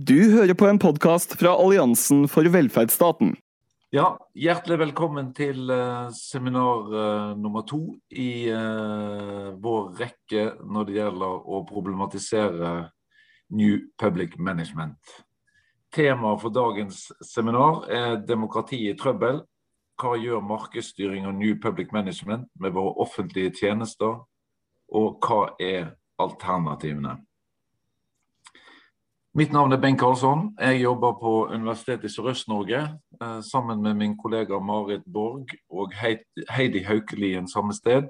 Du hører på en podkast fra Alliansen for velferdsstaten. Ja, Hjertelig velkommen til uh, seminar uh, nummer to i uh, vår rekke når det gjelder å problematisere New Public Management. Temaet for dagens seminar er demokrati i trøbbel. Hva gjør markedsstyring og New Public Management med våre offentlige tjenester, og hva er alternativene? Mitt navn er Bengt Karlsson. Jeg jobber på Universitetet i Sørøst-Norge eh, sammen med min kollega Marit Borg og Heidi Haukelien samme sted.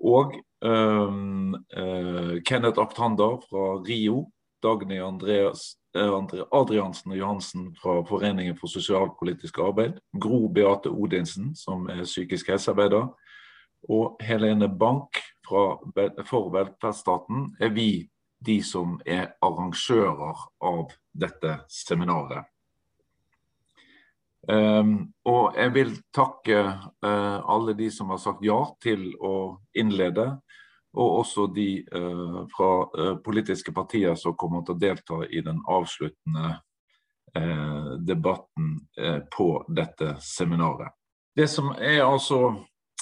Og um, uh, Kenneth Aktander fra RIO. Dagny Andreas, uh, Adriansen og Johansen fra Foreningen for sosialpolitisk arbeid. Gro Beate Odinsen, som er psykisk helsearbeider. Og Helene Bank fra, for velferdsstaten er vi de som er arrangører av dette seminaret. Um, og jeg vil takke uh, alle de som har sagt ja til å innlede, og også de uh, fra uh, politiske partier som kommer til å delta i den avsluttende debatten på dette seminaret. Det som er altså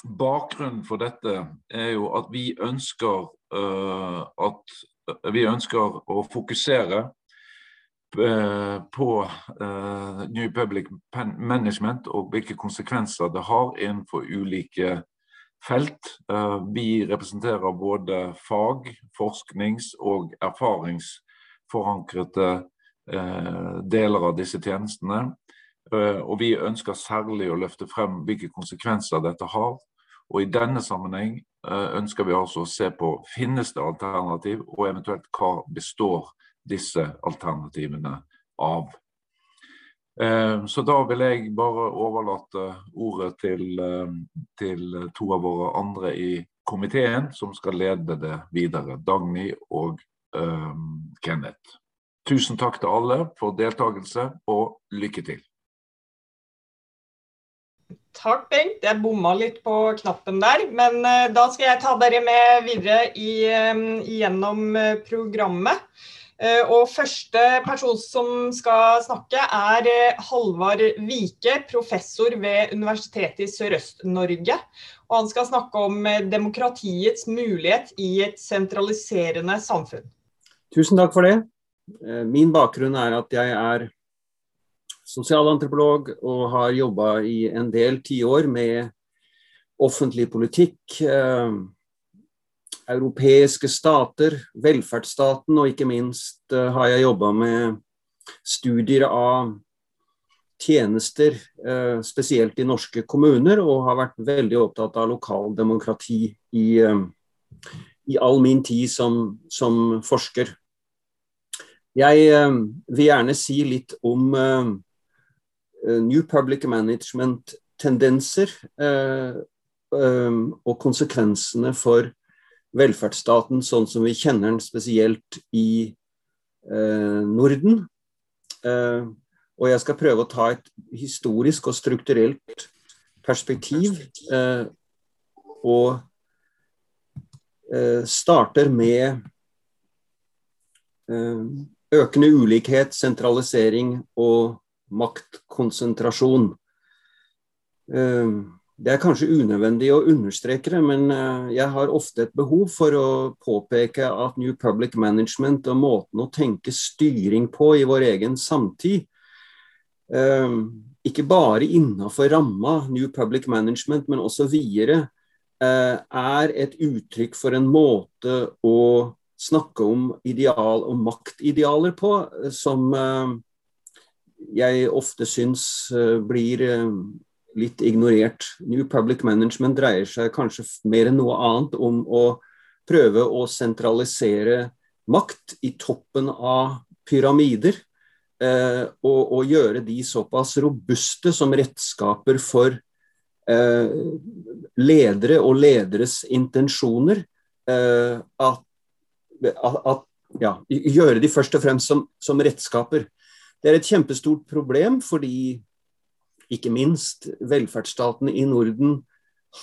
bakgrunnen for dette, er jo at vi ønsker at vi ønsker å fokusere eh, på uh, New Public Management og hvilke konsekvenser det har innenfor ulike felt. Uh, vi representerer både fag-, forsknings- og erfaringsforankrede deler av disse tjenestene. og vi ønsker særlig å løfte frem hvilke konsekvenser dette har. Og I denne sammenheng Eh, ønsker vi altså å se på finnes det alternativ, og eventuelt hva består disse alternativene av. Eh, så da vil jeg bare overlate ordet til, eh, til to av våre andre i komiteen, som skal lede det videre. Dagny og um, Kenneth. Tusen takk til alle for deltakelse, og lykke til. Takk, Bengt. Jeg bomma litt på knappen der. Men uh, da skal jeg ta dere med videre i, um, gjennom uh, programmet. Og første person som skal snakke, er Halvard Vike, professor ved Universitetet i Sørøst-Norge. Og han skal snakke om demokratiets mulighet i et sentraliserende samfunn. Tusen takk for det. Min bakgrunn er at jeg er sosialantropolog og har jobba i en del tiår med offentlig politikk. Eh, europeiske stater, velferdsstaten, og ikke minst eh, har jeg jobba med studier av tjenester, eh, spesielt i norske kommuner, og har vært veldig opptatt av lokaldemokrati i, eh, i all min tid som, som forsker. Jeg eh, vil gjerne si litt om eh, New Public Management-tendenser eh, eh, og konsekvensene for velferdsstaten sånn som vi kjenner den spesielt i Norden. Og jeg skal prøve å ta et historisk og strukturelt perspektiv. Og starter med økende ulikhet, sentralisering og maktkonsentrasjon. Eh, det er kanskje unødvendig å understreke det, men eh, jeg har ofte et behov for å påpeke at New Public Management og måten å tenke styring på i vår egen samtid, eh, ikke bare innenfor ramma New Public Management, men også videre, er et uttrykk for en måte å snakke om ideal og maktidealer på som jeg ofte syns eh, blir eh, litt ignorert. New Public Management dreier seg kanskje mer enn noe annet om å prøve å sentralisere makt i toppen av pyramider. Eh, og, og, gjøre de såpass robuste som redskaper for ledere og lederes intensjoner. At, at, ja, gjøre de først og fremst som, som redskaper. Det er et kjempestort problem fordi ikke minst velferdsstaten i Norden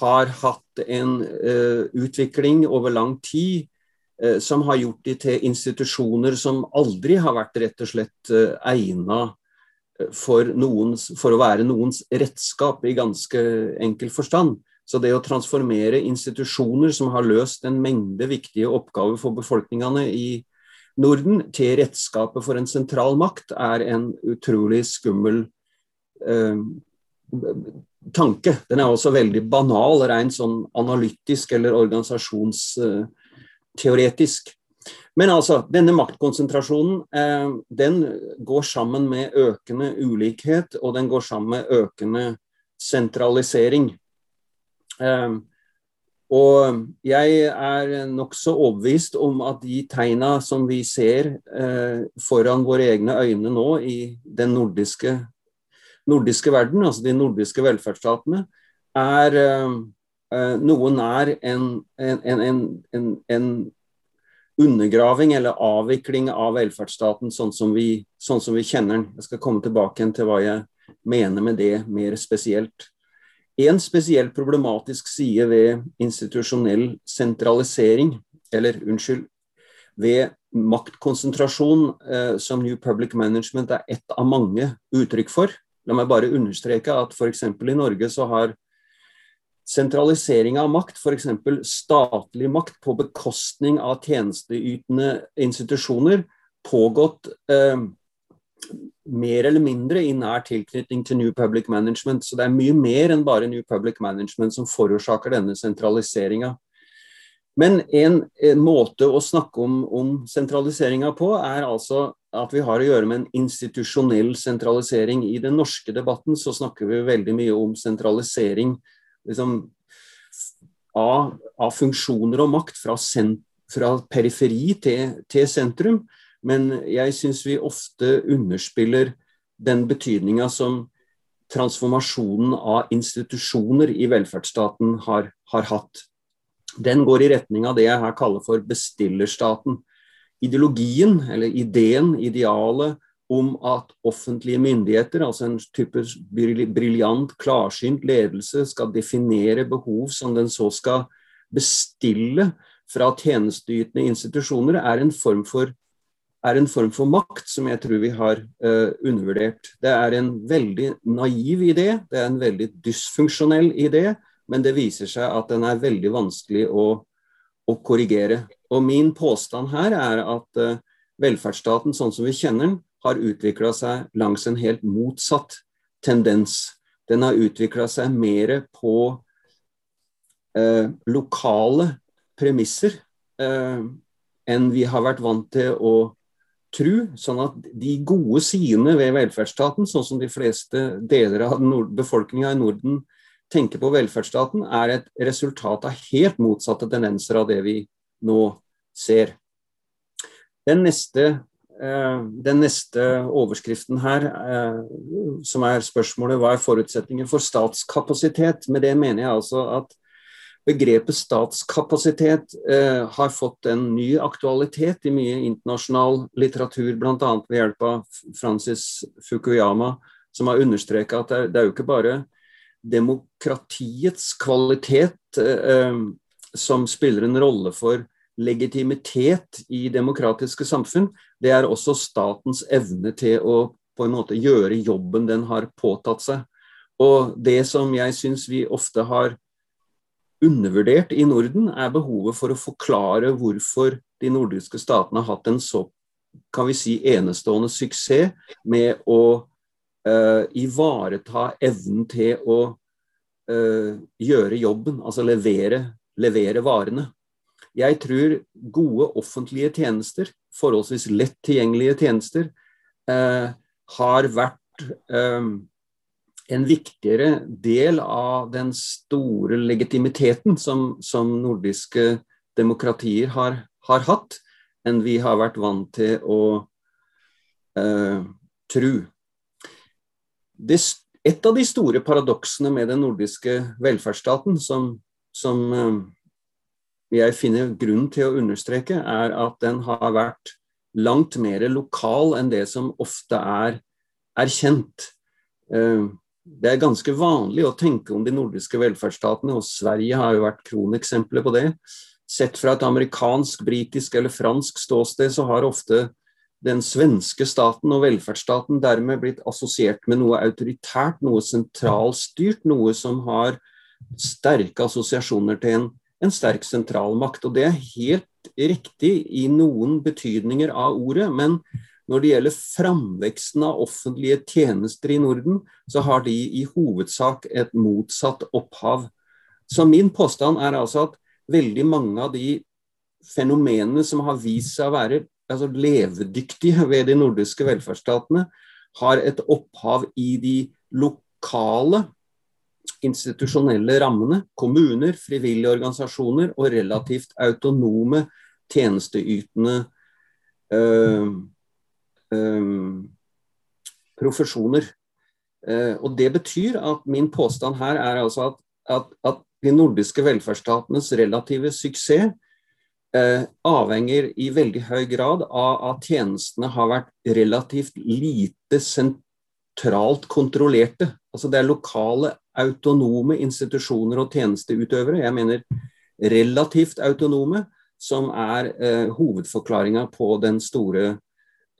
har hatt en uh, utvikling over lang tid uh, som har gjort de til institusjoner som aldri har vært rett og slett uh, egna for, noens, for å være noens redskap i ganske enkel forstand. Så det å transformere institusjoner som har løst en mengde viktige oppgaver for befolkningene i Norden, til redskapet for en sentral makt, er en utrolig skummel eh, tanke. Den er også veldig banal, rent sånn analytisk eller organisasjonsteoretisk. Men altså, denne maktkonsentrasjonen eh, den går sammen med økende ulikhet, og den går sammen med økende sentralisering. Eh, og jeg er nokså overbevist om at de tegna som vi ser eh, foran våre egne øyne nå i den nordiske nordiske verden, altså de nordiske velferdsstatene, er eh, noe nær en, en, en, en, undergraving eller avvikling av velferdsstaten sånn som, vi, sånn som vi kjenner den. Jeg skal komme tilbake til hva jeg mener med det mer spesielt. En spesielt problematisk side ved institusjonell sentralisering, eller unnskyld, ved maktkonsentrasjon, eh, som New Public Management er ett av mange uttrykk for, La meg bare understreke at f.eks. i Norge så har sentralisering av makt, f.eks. statlig makt på bekostning av tjenesteytende institusjoner, pågått eh, mer eller mindre i nær tilknytning til New Public Management. Så det er mye mer enn bare New Public Management som forårsaker denne sentraliseringa. Men en, en, måte å snakke om, om sentraliseringa på, er altså at vi har å gjøre med en institusjonell sentralisering. I den norske debatten så snakker vi veldig mye om sentralisering liksom, av, av, funksjoner og makt fra, sen, fra periferi til, til, sentrum. Men jeg syns vi ofte underspiller den betydninga som transformasjonen av institusjoner i velferdsstaten har, har hatt. Den går i retning av det jeg her kaller for bestillerstaten ideologien, eller ideen, idealet, om at offentlige myndigheter, altså en type briljant, klarsynt ledelse, skal definere behov som den så skal bestille fra tjenesteytende institusjoner, er en form for er en form for makt som jeg tror vi har uh, undervurdert. Det er en veldig naiv idé, det er en veldig dysfunksjonell idé, men det viser seg at den er veldig vanskelig å, å korrigere. Og Min påstand her er at uh, velferdsstaten sånn som vi kjenner den, har utvikla seg langs en helt motsatt tendens. Den har utvikla seg mer på uh, lokale premisser uh, enn vi har vært vant til å tro. Sånn at de gode sidene ved velferdsstaten, sånn som de fleste deler av befolkninga i Norden tenker på velferdsstaten, er et resultat av helt motsatte tendenser av det vi nå ser. Den neste, eh, den neste overskriften her, eh, som er spørsmålet hva er forutsetningen for statskapasitet? Med det mener jeg altså at begrepet statskapasitet eh, har fått en ny aktualitet i mye internasjonal litteratur, bl.a. ved hjelp av Francis Fukuyama, som har understreka at det er, det er, jo ikke bare demokratiets kvalitet eh, som spiller en rolle for legitimitet i demokratiske samfunn, det er også statens evne til å på en måte gjøre jobben den har påtatt seg. Og det som jeg syns vi ofte har undervurdert i Norden, er behovet for å forklare hvorfor de nordiske statene har hatt en så kan vi si, enestående suksess med å uh, ivareta evnen til å uh, gjøre jobben, altså levere, levere varene. Jeg tror gode offentlige tjenester, forholdsvis lett tilgjengelige tjenester, uh, har vært eh, en viktigere del av den store legitimiteten som, som nordiske demokratier har, har, hatt, enn vi har vært vant til å eh, tro. Det, et av de store paradoksene med den nordiske velferdsstaten, som, som eh, jeg finner grunn til å understreke, er at den har vært langt mer lokal enn det som ofte er erkjent. Eh, det er ganske vanlig å tenke om de nordiske velferdsstatene, og Sverige har jo vært kroneksempler på det, sett fra et amerikansk, britisk eller fransk ståsted, så har ofte den svenske staten og velferdsstaten dermed blitt assosiert med noe autoritært, noe sentralstyrt, noe som har sterke assosiasjoner til en, en sterk sentralmakt. Og det er helt riktig i noen betydninger av ordet, men når det gjelder framveksten av offentlige tjenester i Norden, så har de i hovedsak et motsatt opphav. Så min påstand er altså at veldig mange av de fenomenene som har vist seg å være altså levedyktige ved de nordiske velferdsstatene, har et opphav i de lokale institusjonelle rammene. Kommuner, frivillige organisasjoner og relativt autonome tjenesteytende øh, profesjoner. Uh, og Det betyr at min påstand her er altså at, at, at de nordiske velferdsstatenes relative suksess eh, avhenger i veldig høy grad av at tjenestene har vært relativt lite sentralt kontrollerte. Altså det er lokale, autonome institusjoner og tjenesteutøvere, jeg mener relativt autonome, som er eh, hovedforklaringa på den store eh,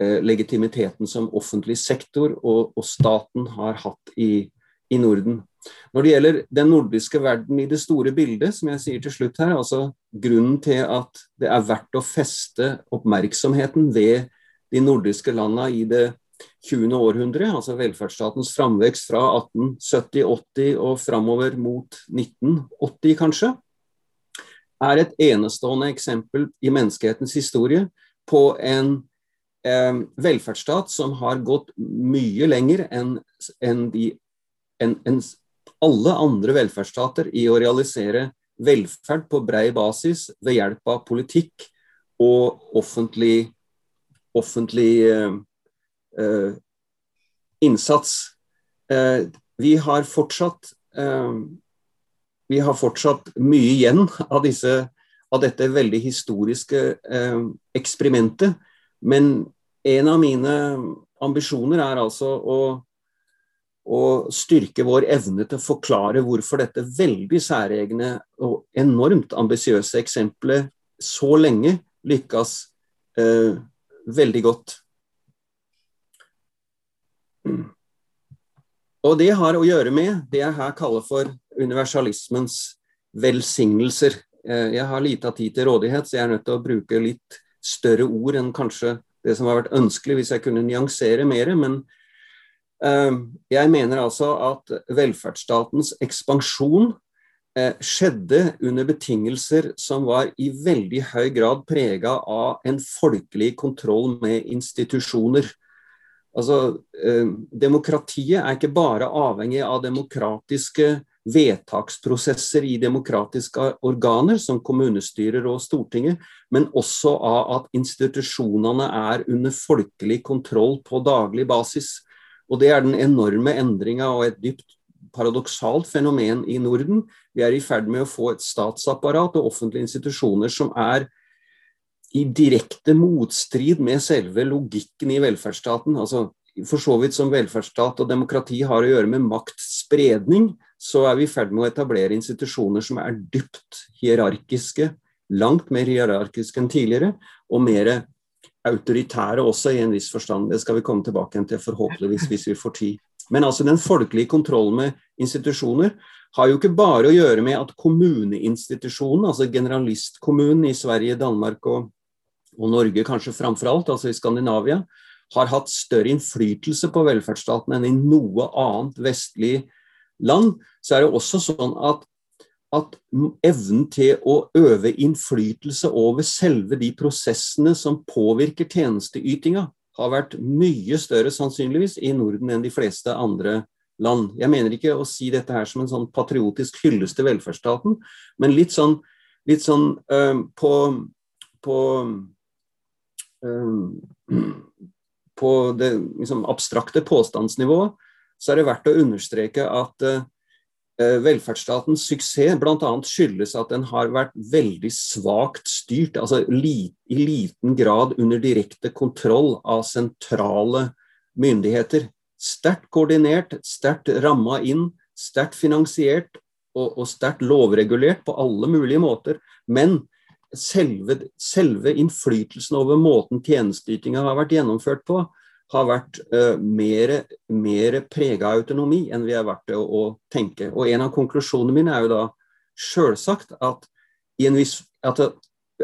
legitimiteten som offentlig sektor og, og staten har hatt i, i Norden. Når det gjelder den nordiske verden i det store bildet, som jeg sier til slutt her, altså grunnen til at det er verdt å feste oppmerksomheten ved de nordiske landene i det 20. århundre, altså velferdsstatens framvekst fra 1870-80 og framover mot 1980 kanskje, er et enestående eksempel i menneskehetens historie på en eh, velferdsstat som har gått mye lenger enn en en, en alle andre velferdsstater i å realisere velferd på brei basis ved hjelp av politikk og offentlig, offentlig eh, eh, innsats. Eh, vi har fortsatt eh, vi har fortsatt mye igjen av, disse, av dette veldig historiske eh, eksperimentet. Men en av mine ambisjoner er altså å å styrke vår evne til å forklare hvorfor dette veldig særegne og enormt ambisiøse eksempelet så lenge lykkes eh, veldig godt. Og det har å gjøre med det jeg her kaller for universalismens velsignelser. Eh, jeg har lita tid til rådighet, så jeg er nødt til å bruke litt større ord enn kanskje det som har vært ønskelig hvis jeg kunne nyansere mer. Men eh, jeg mener altså at velferdsstatens ekspansjon eh, skjedde under betingelser som var i veldig høy grad prega av en folkelig kontroll med institusjoner. Altså, eh, demokratiet er ikke bare avhengig av demokratiske vedtaksprosesser i demokratiske organer, som kommunestyrer og Stortinget, men også av at institusjonene er under folkelig kontroll på daglig basis. Og det er den enorme endringa og et dypt paradoksalt fenomen i Norden. Vi er i ferd med å få et statsapparat og offentlige institusjoner som er i direkte motstrid med selve logikken i velferdsstaten. altså For så vidt som velferdsstat og demokrati har å gjøre med maktspredning, så er vi i ferd med å etablere institusjoner som er dypt hierarkiske, langt mer hierarkiske enn tidligere, og mer autoritære også, i en viss forstand. Det skal vi komme tilbake til, forhåpentligvis, hvis vi får tid. Men altså den folkelige kontrollen med institusjoner har jo ikke bare å gjøre med at kommuneinstitusjonen, altså generalistkommunen i Sverige, Danmark og, og Norge kanskje framfor alt, altså i Skandinavia, har hatt større innflytelse på velferdsstaten enn i noe annet vestlig land, så er det også sånn at at evnen til å øve innflytelse over selve de prosessene som påvirker tjenesteytinga, har vært mye større sannsynligvis i Norden enn de fleste andre land. Jeg mener ikke å si dette her som en sånn patriotisk hyllest til velferdsstaten, men litt sånn, litt sånn øh, på, på, øh, på det liksom, abstrakte påstandsnivået, så er det verdt å understreke at øh, Eh, velferdsstatens suksess bl.a. skyldes at den har vært veldig svakt styrt, altså i liten grad under direkte kontroll av sentrale myndigheter. Sterkt koordinert, sterkt ramma inn, sterkt finansiert og, og sterkt lovregulert på alle mulige måter. Men selve, selve innflytelsen over måten tjenesteytinga har vært gjennomført på, har vært mer, mer prega av autonomi enn vi har vært det å, å, tenke. Og en av konklusjonene mine er jo da sjølsagt at, at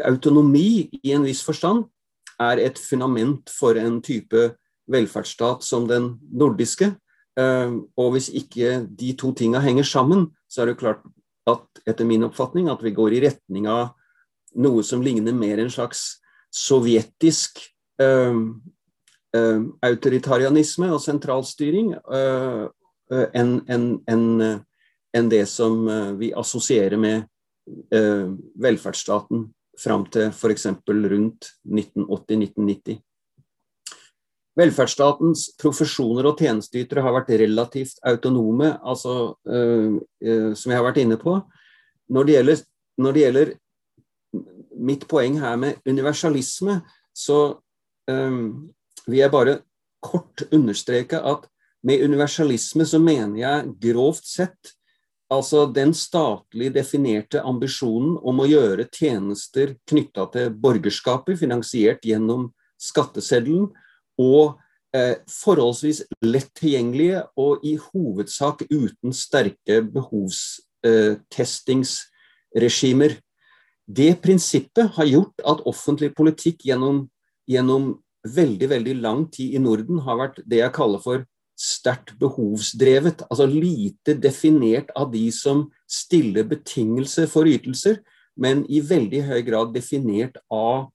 autonomi i en viss forstand er et fundament for en type velferdsstat som den nordiske. Uh, og hvis ikke de to tinga henger sammen, så er det klart at etter min oppfatning at vi går i retning av noe som ligner mer en slags sovjetisk uh, autoritarianisme og sentralstyring uh, enn en, en, en det som vi assosierer med velferdsstaten fram til f.eks. rundt 1980-1990. Velferdsstatens profesjoner og tjenesteytere har vært relativt autonome, altså, som jeg har vært inne på. Når det, gjelder, når det gjelder mitt poeng her med universalisme, så um, vil jeg bare kort understreke at med universalisme så mener jeg grovt sett altså den statlig definerte ambisjonen om å gjøre tjenester knytta til borgerskapet, finansiert gjennom skatteseddelen, og eh, forholdsvis lett tilgjengelige og i hovedsak uten sterke behovstestingsregimer. Det prinsippet har gjort at offentlig politikk gjennom, gjennom veldig, veldig lang tid i Norden har vært det jeg kaller for sterkt behovsdrevet. Altså lite definert av de som stiller betingelser for ytelser, men i veldig høy grad definert av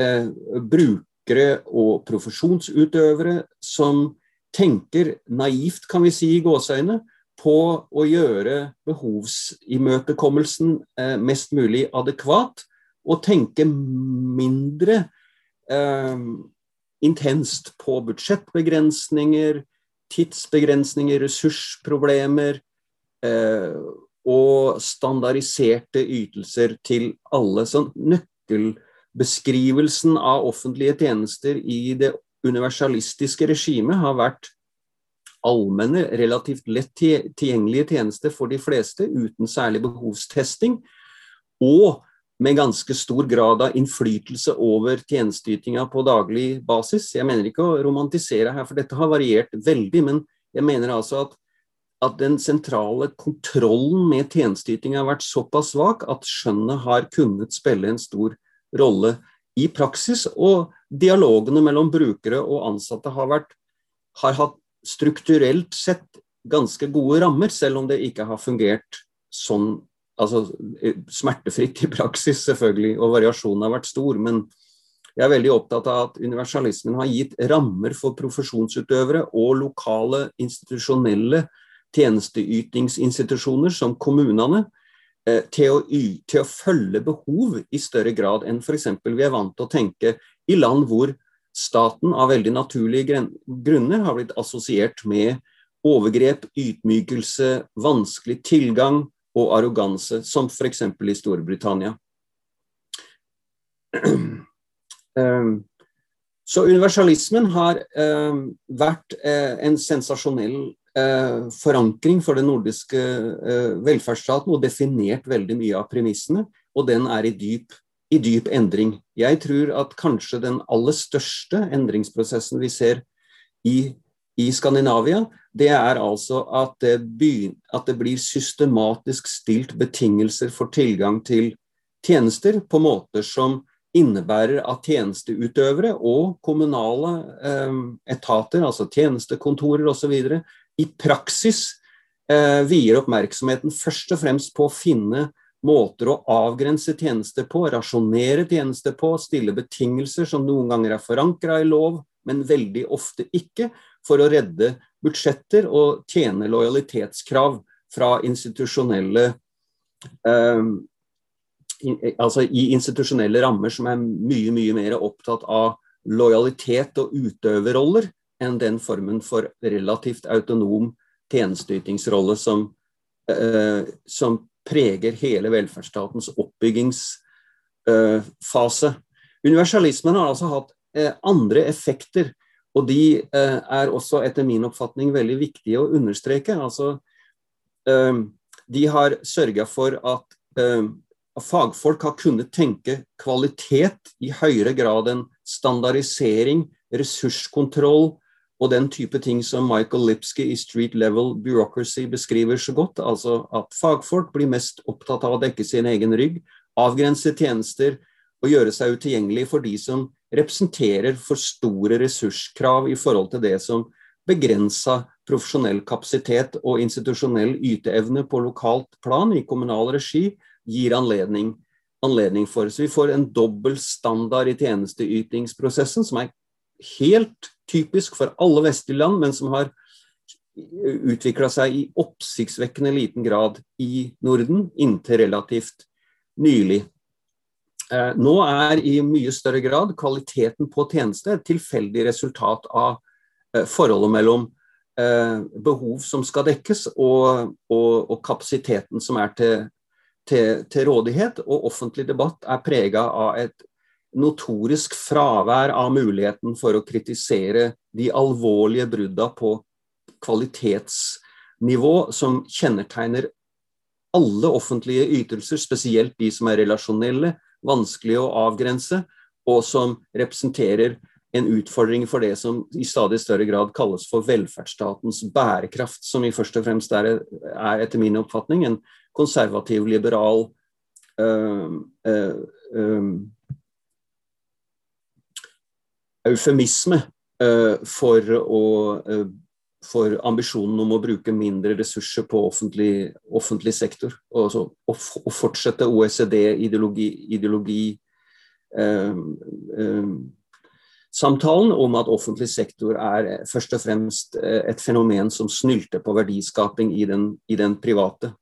eh, brukere og profesjonsutøvere som tenker naivt, kan vi si i gåseøyne, på å gjøre behovsimøtekommelsen eh, mest mulig adekvat, og tenke mindre eh, intenst på budsjettbegrensninger, tidsbegrensninger, ressursproblemer eh, og standardiserte ytelser til alle. Så nøkkelbeskrivelsen av offentlige tjenester i det universalistiske regimet har vært allmenne, relativt lett tilgjengelige tjenester for de fleste, uten særlig behovstesting. Og med ganske stor grad av innflytelse over tjenesteytinga på daglig basis. Jeg mener ikke å romantisere her, for dette har variert veldig. Men jeg mener altså at, at den sentrale kontrollen med tjenesteytinga har vært såpass svak at skjønnet har kunnet spille en stor rolle i praksis. Og dialogene mellom brukere og ansatte har, vært, har hatt strukturelt sett ganske gode rammer, selv om det ikke har fungert sånn altså, smertefritt i praksis, selvfølgelig, og variasjonen har vært stor. Men jeg er veldig opptatt av at universalismen har gitt rammer for profesjonsutøvere og lokale institusjonelle tjenesteytingsinstitusjoner, som kommunene, Eh, til å, til å, følge behov i større grad enn f.eks. vi er vant til å tenke i land hvor staten av veldig naturlige grunner har blitt assosiert med overgrep, ydmykelse, vanskelig tilgang og arroganse, som f.eks. i Storbritannia. Ehm, så universalismen har ehm, vært eh, en sensasjonell eh, forankring for den nordiske eh, velferdsstaten og definert veldig mye av premissene, og den er i dyp, i dyp, endring. Jeg tror at kanskje den aller største endringsprosessen vi ser i, i Skandinavia, det er altså at det, begyn, at det blir systematisk stilt betingelser for tilgang til tjenester på måter som innebærer at tjenesteutøvere og kommunale eh, etater, altså tjenestekontorer osv., i praksis eh, vier oppmerksomheten først og fremst på å finne måter å avgrense tjenester på, rasjonere tjenester på, stille betingelser som noen ganger er forankra i lov, men veldig ofte ikke, for å redde budsjetter og tjene lojalitetskrav fra institusjonelle eh, altså i institusjonelle rammer som er mye, mye mer opptatt av lojalitet og utøverroller enn den formen for relativt autonom tjenesteytingsrolle som, eh, som preger hele velferdsstatens oppbyggingsfase. Eh, Universalismen har altså hatt eh, andre effekter, og de eh, er også etter min oppfatning veldig viktige å understreke. Altså, eh, de har sørga for at eh, fagfolk har kunnet tenke kvalitet i høyere grad enn standardisering, ressurskontroll og den type ting som Michael Lipsky i Street Level Bureaucracy beskriver så godt. Altså at fagfolk blir mest opptatt av å dekke sin egen rygg, avgrense tjenester og gjøre seg utilgjengelig for de som representerer for store ressurskrav i forhold til det som begrensa profesjonell kapasitet og institusjonell yteevne på lokalt plan i kommunal regi gir anledning, anledning for. Så vi får en dobbel standard i tjenesteytingsprosessen som er helt typisk for alle vestlige land, men som har utvikla seg i oppsiktsvekkende liten grad i Norden inntil relativt nylig. Eh, nå er i mye større grad kvaliteten på tjeneste et tilfeldig resultat av eh, forholdet mellom eh, behov som skal dekkes, og, og, og kapasiteten som er til, til, til, rådighet. Og offentlig debatt er prega av et notorisk fravær av muligheten for å kritisere de alvorlige brudda på kvalitetsnivå som kjennetegner alle offentlige ytelser, spesielt de som er relasjonelle, vanskelige å avgrense, og som representerer en utfordring for det som i stadig større grad kalles for velferdsstatens bærekraft, som i først og fremst er, er etter min oppfatning en konservativ, liberal øh, øh, øh, eufemisme for, å, uh, for, ambisjonen om å bruke mindre ressurser på offentlig, offentlig sektor. Og, å, og fortsette OECD-ideologi ideologi, eh, samtalen om at offentlig sektor er først og fremst et fenomen som snylter på verdiskaping i den, i den private.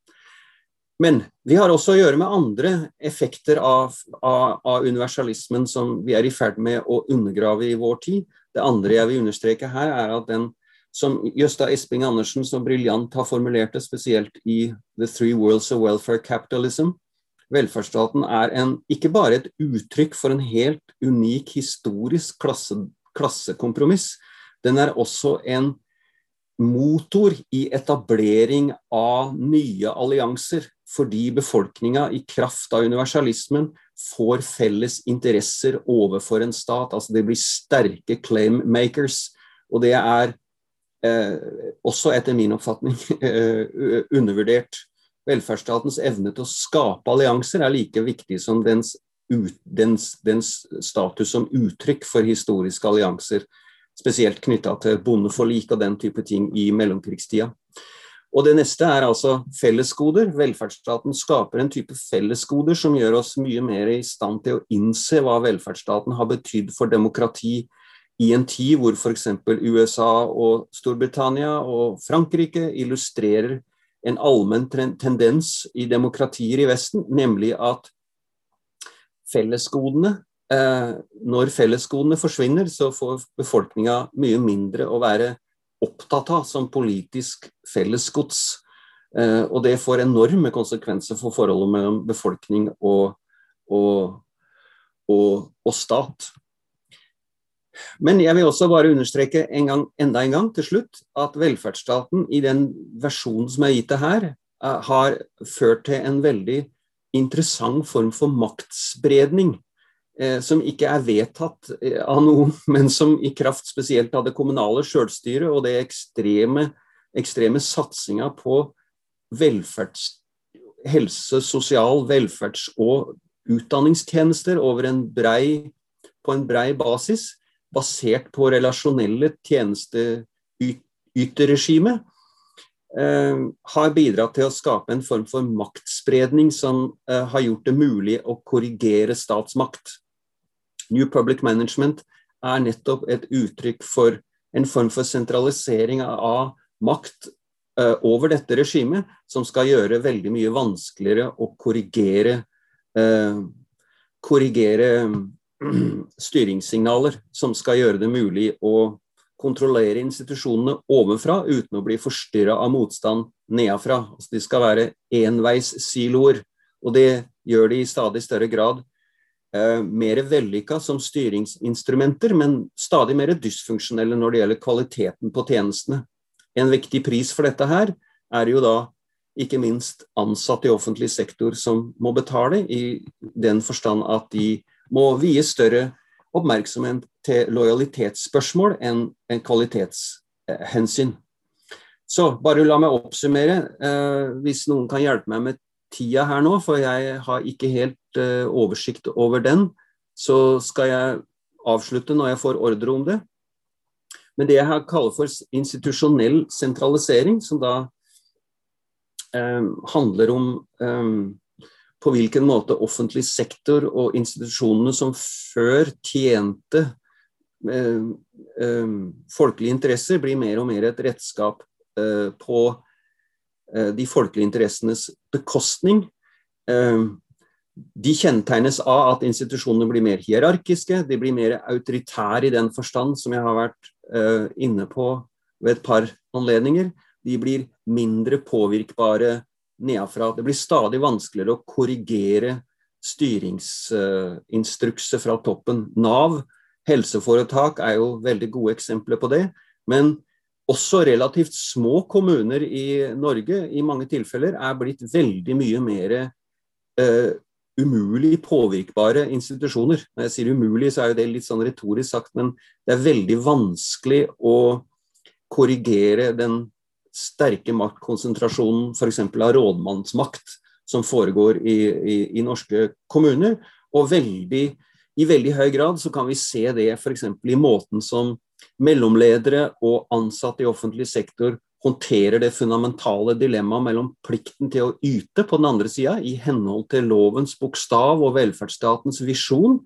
Men vi har også å gjøre med andre effekter av, av, av, universalismen som vi er i ferd med å undergrave i vår tid. Det andre jeg vil understreke her, er at den som Jøsta Esping Andersen så briljant har formulert det, spesielt i The Three Worlds of Welfare Capitalism, velferdsstaten er en, ikke bare et uttrykk for en helt unik historisk klasse, klassekompromiss, den er også en motor i etablering av nye allianser fordi befolkninga i kraft av universalismen får felles interesser overfor en stat. Altså det blir sterke claim makers. Og det er også etter min oppfatning eh, undervurdert. Velferdsstatens evne til å skape allianser er like viktig som dens, dens, dens status som uttrykk for historiske allianser. Spesielt knytta til bondeforlik og den type ting i mellomkrigstida. Og det neste er altså fellesgoder. Velferdsstaten skaper en type fellesgoder som gjør oss mye mer i stand til å innse hva velferdsstaten har betydd for demokrati i en tid hvor f.eks. USA og Storbritannia og Frankrike illustrerer en allmenn tendens i demokratier i Vesten, nemlig at fellesgodene eh, Når fellesgodene forsvinner, så får befolkninga mye mindre å være opptatt av som politisk fellesgods. Eh, og det får enorme konsekvenser for forholdet mellom befolkning og, og, og, og, stat. Men jeg vil også bare understreke en gang, enda en gang til slutt at velferdsstaten i den versjonen som er gitt det her, eh, har ført til en veldig interessant form for maktspredning Eh, som ikke er vedtatt eh, av noen, men som i kraft spesielt av det kommunale sjølstyret og det ekstreme, ekstreme satsinga på velferds, helse, sosial, velferds- og utdanningstjenester over en brei, på en brei basis, basert på relasjonelle tjenesteyterregime, eh, har bidratt til å skape en form for maktspredning som eh, har gjort det mulig å korrigere statsmakt. New Public Management er nettopp et uttrykk for en form for sentralisering av makt eh, over dette regimet, som skal gjøre veldig mye vanskeligere å korrigere, uh, korrigere styringssignaler som skal gjøre det mulig å kontrollere institusjonene ovenfra uten å bli forstyrra av motstand nedenfra. Altså, de skal være enveissiloer, og det gjør de i stadig større grad eh, mer vellykka som styringsinstrumenter, men stadig mer dysfunksjonelle når det gjelder kvaliteten på tjenestene. En viktig pris for dette her er jo da ikke minst ansatte i offentlig sektor som må betale, i den forstand at de må vie større oppmerksomhet til lojalitetsspørsmål enn en kvalitetshensyn. Så bare la meg oppsummere, eh, hvis noen kan hjelpe meg med tida her nå, for jeg har ikke helt eh, oversikt over den, så skal jeg avslutte når jeg får ordre om det. Men det jeg kaller for institusjonell sentralisering, som da eh, handler om eh, på hvilken måte offentlig sektor og institusjonene som før tjente eh, eh, folkelige interesser, blir mer og mer et redskap eh, på eh, de folkelige interessenes bekostning. Eh, de kjennetegnes av at institusjonene blir mer hierarkiske, de blir mer autoritære i den forstand som jeg har vært eh, inne på ved et par anledninger. De blir mindre påvirkbare nedenfra. Det blir stadig vanskeligere å korrigere styringsinstrukser fra toppen. Nav, helseforetak er jo veldig gode eksempler på det. Men også relativt små kommuner i Norge i mange tilfeller er blitt veldig mye mer uh, umulig påvirkbare institusjoner. Når jeg sier umulig, så er jo det litt sånn retorisk sagt, men det er veldig vanskelig å korrigere den sterke maktkonsentrasjonen f.eks. av rådmannsmakt som foregår i, i, i, norske kommuner. Og veldig, i veldig høy grad så kan vi se det f.eks. i måten som mellomledere og ansatte i offentlig sektor håndterer det fundamentale dilemmaet mellom plikten til å yte på den andre sida, i henhold til lovens bokstav og velferdsstatens visjon,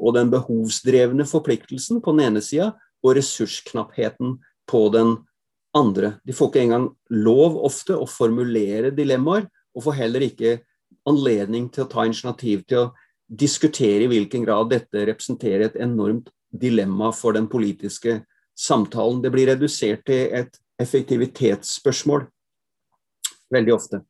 og den behovsdrevne forpliktelsen på den ene sida, og ressursknappheten på den andre. De får ikke engang lov ofte å formulere dilemmaer, og får heller ikke anledning til å ta initiativ til å diskutere i hvilken grad dette representerer et enormt dilemma for den politiske samtalen. Det blir redusert til et effektivitetsspørsmål veldig ofte.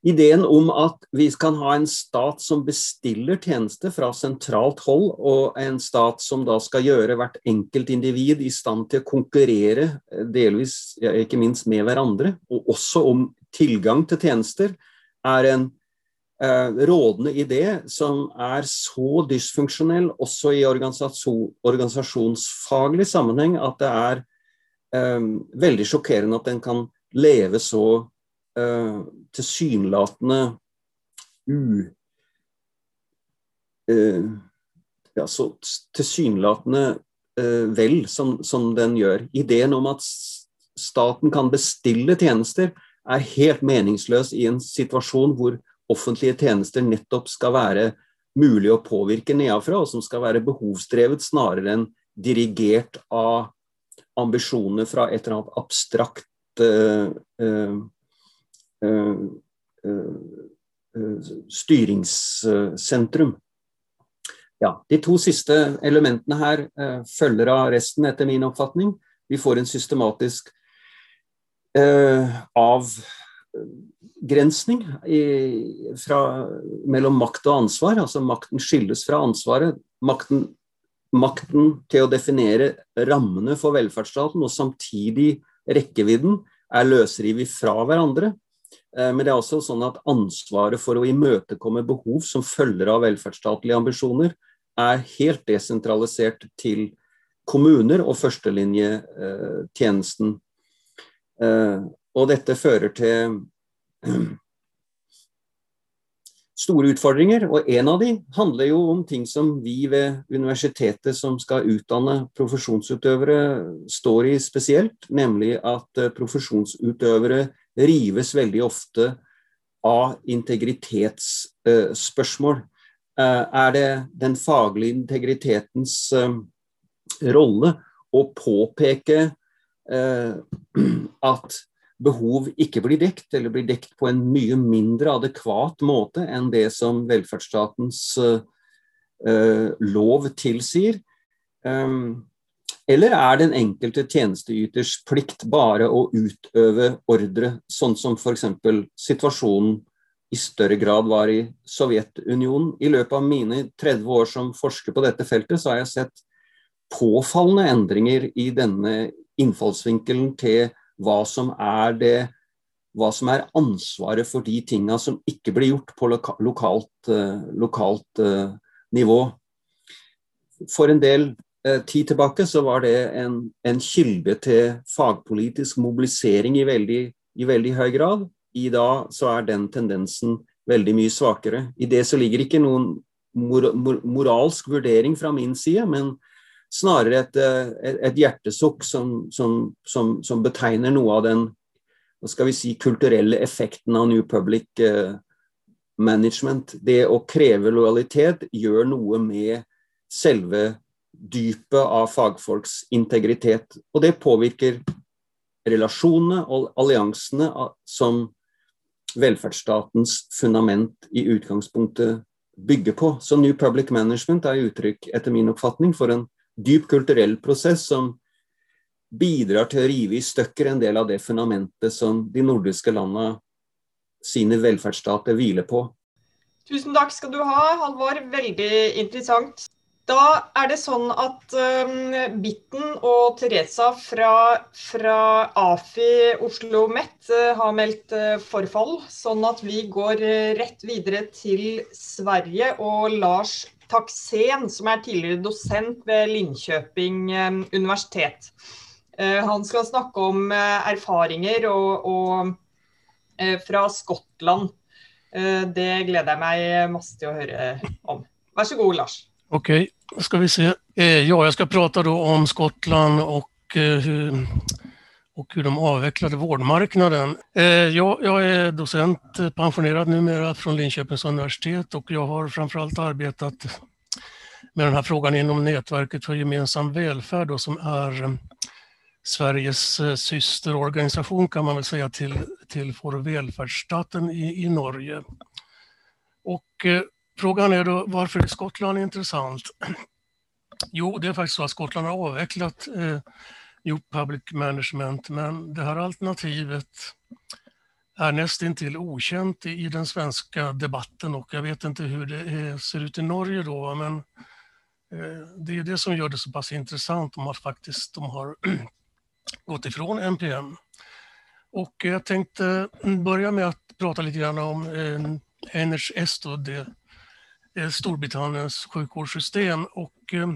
Ideen om at vi kan ha en stat som bestiller tjenester fra sentralt hold, og en stat som da skal gjøre hvert enkelt individ i stand til å konkurrere, eh, delvis ikke minst med hverandre, og også om tilgang til tjenester, er en eh, rådende idé som er så dysfunksjonell også i organisasjon, organisasjonsfaglig sammenheng at det er eh, veldig sjokkerende at den kan leve så uh, tilsynelatende u... Uh, ja, så tilsynelatende uh, vel som, som, den gjør. Ideen om at staten kan bestille tjenester, er helt meningsløs i en situasjon hvor offentlige tjenester nettopp skal være mulig å påvirke nedenfra, og som skal være behovsdrevet snarere enn dirigert av ambisjoner fra et eller annet abstrakt Eh, eh, styringssentrum. Ja, de to siste elementene her eh, følger av resten, etter min oppfatning. Vi får en systematisk avgrensning mellom makt og ansvar. Altså makten skilles fra ansvaret. Makten, makten til å definere rammene for velferdsstaten og samtidig rekkevidden er løsrevet fra hverandre. Eh, men det er også sånn at ansvaret for å imøtekomme behov som følger av velferdsstatlige ambisjoner, er helt desentralisert til kommuner og førstelinjetjenesten. Eh, og dette fører til store utfordringer, og en av de handler jo om ting som vi ved universitetet som skal utdanne profesjonsutøvere, står i spesielt, nemlig at eh, profesjonsutøvere rives veldig ofte av integritetsspørsmål. Eh, er det den faglige integritetens eh, rolle å påpeke eh, at behov ikke blir dekt, eller blir dekt på en mye mindre adekvat måte enn det som velferdsstatens lov tilsier? Eller er den enkelte tjenesteyters plikt bare å utøve ordre, sånn som f.eks. situasjonen i større grad var i Sovjetunionen? I løpet av mine 30 år som forsker på dette feltet, så har jeg sett påfallende endringer i denne innfallsvinkelen til hva som er det hva som er ansvaret for de tinga som ikke blir gjort på loka lokalt, uh, lokalt uh, nivå. For en del tid tilbake så var det en, en kilde til fagpolitisk mobilisering i veldig, i veldig, høy grad. I dag så er den tendensen veldig mye svakere. I det så ligger ikke noen mor mor moralsk vurdering fra min side, men snarere et, et, et hjertesukk som, som, som, som betegner noe av den hva skal vi si, kulturelle effekten av New Public eh, Management. Det å kreve lojalitet gjør noe med selve dypet av fagfolks integritet. Og det påvirker relasjonene og alliansene som velferdsstatens fundament i utgangspunktet bygger på. Så New Public Management er uttrykk, etter min oppfatning, for en dyp kulturell prosess som bidrar til å rive i stykker en del av det fundamentet som de nordiske landene sine velferdsstater hviler på. Tusen takk skal du ha, Halvor. Veldig interessant. Da er det sånn at um, Bitten og Teresa fra, fra AFI Oslo MET uh, har meldt uh, forfall, sånn at vi går uh, rett videre til Sverige og Lars Taksen, som er tidligere dosent ved Linköping um, universitet. Han skal snakke om erfaringer og, og, fra Skottland. Det gleder jeg meg masse til å høre om. Vær så god, Lars. Ok, skal vi se. Ja, jeg skal prate om Skottland og hur, och hur de avvecklade vårdmarknaden. Jag, jag är docent, pensionerad numera från Linköpings universitet och jag har framförallt arbetat med den här frågan inom nätverket för gemensam välfärd då, som är Sveriges eh, systerorganisation kan man väl säga till, till välfärdsstaten i, i Norge. Och eh, frågan är då varför är Skottland intressant? Jo, det är faktiskt så att Skottland har avvecklat eh, New Public Management, men det här alternativet är nästintill okänt i, i den svenska debatten och jag vet inte hur det är, ser ut i Norge då, men eh, det är det som gör det så pass intressant om att faktiskt de har gått ifrån NPM. Och jag tänkte börja med att prata lite grann om eh, NHS, då, det Storbritanniens sjukvårdssystem. Och, eh,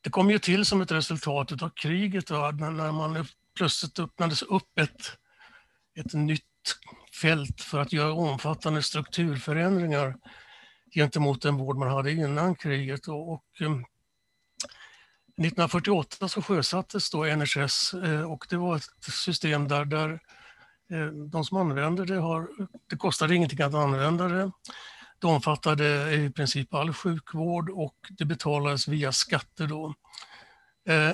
det kom ju till som ett resultat av kriget då, när man plötsligt öppnades upp ett, ett nytt fält för att göra omfattande strukturförändringar gentemot den vård man hade innan kriget. Och, och eh, 1948 så sjösattes då NHS eh, och det var ett system där, där eh, de som använde det har, det kostade ingenting att använda det. Det omfattade i princip all sjukvård och det betalades via skatter då. Eh,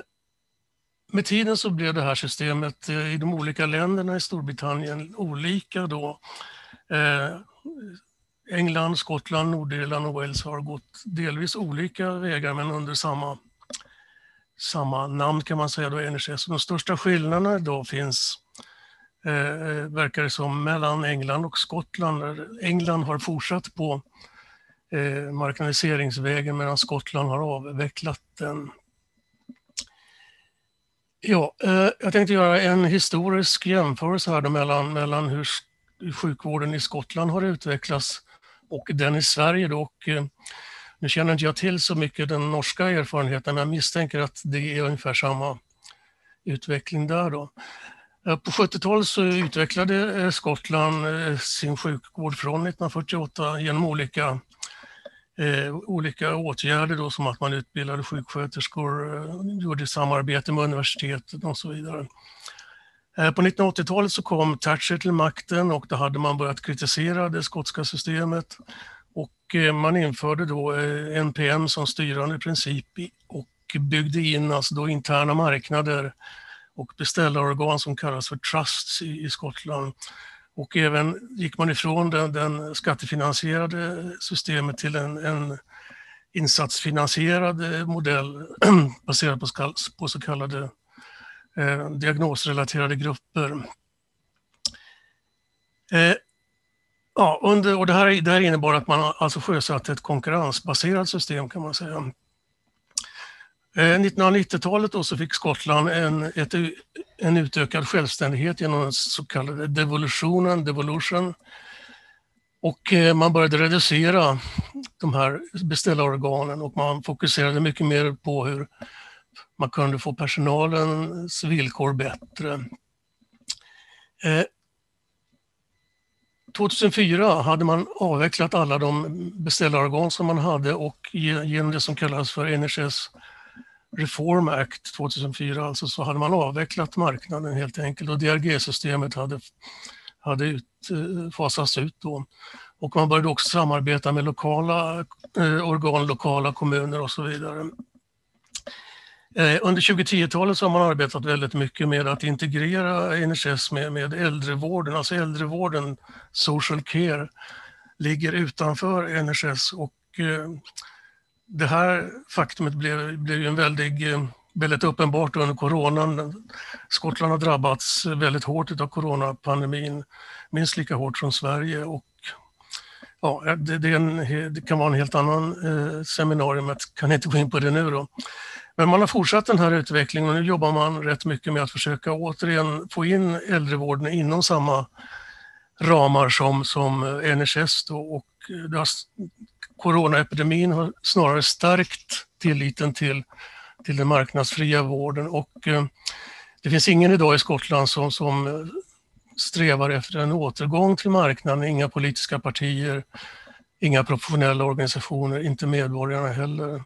med tiden så blev det här systemet i de olika länderna i Storbritannien olika då. England, Skottland, Nordirland och Wales har gått delvis olika vägar men under samma samma namn kan man säga, då, NHS. De största skillnaderna då finns, eh, verkar det som, mellan England och Skottland. England har fortsatt på eh, marknadiseringsvägen medan Skottland har avvecklat den. Ja, eh, jag tänkte göra en historisk jämförelse här mellan, mellan hur sjukvården i Skottland har utvecklats och den i Sverige. Då. Och, eh, nu känner inte jag till så mycket den norska erfarenheten, men jag misstänker att det är ungefär samma utveckling där. Då. Eh, på 70-talet så utvecklade eh, Skottland eh, sin sjukvård från 1948 genom olika, eh, olika åtgärder som att man utbildade sjuksköterskor, gjorde samarbete med universitetet så vidare. På 1980-talet så kom Thatcher till makten och då hade man börjat kritisera det skotska systemet. Och eh, man införde då NPM eh, som styrande princip och byggde in alltså då interna marknader och beställarorgan som kallas för trusts i, i Skottland. Och även gick man ifrån den, den skattefinansierade systemet till en, en insatsfinansierad eh, modell baserad på, på så kallade eh, diagnosrelaterade grupper. Eh, Ja, under, och det här, det här innebar att man alltså sjösatte ett konkurrensbaserat system kan man säga. 1990-talet eh, så fick Skottland en, ett en utökad självständighet genom den så kallade devolutionen, devolution. Och man man började reducera de här beställarorganen och man fokuserade mycket mer på hur man kunde få personalens villkor bättre. 2004 hadde hade man avvecklat alla de beställarorgan som man hade och genom det som kallas för NHS Reform Act 2004 alltså så hade man avvecklat marknaden helt enkelt och DRG-systemet hade, hade eh, fasats ut då. Och man började också samarbeta med lokala eh, organ, lokala kommuner och så vidare. Eh, under 2010-talet så har man arbetat väldigt mycket med att integrera NHS med, med äldrevården, alltså äldrevården, social care, ligger utanför NHS och eh, det här faktumet blev, blev en väldig, eh, väldigt uppenbart under coronan. Skottland har drabbats väldigt hårt av coronapandemin, minst lika hårt som Sverige och ja, det, det, en, det kan vara en helt annan eh, seminarium, jag kan inte gå in på det nu då. Men man har fortsatt den här utvecklingen och nu jobbar man rätt mycket med att försöka återigen få in äldrevården inom samma ramar som, som NHS då och det har, coronaepidemin har snarare stärkt tilliten till, till den marknadsfria vården och eh, det finns ingen idag i Skottland som, som strävar efter en återgång till marknaden, inga politiska partier, inga professionella organisationer, inte medborgarna heller.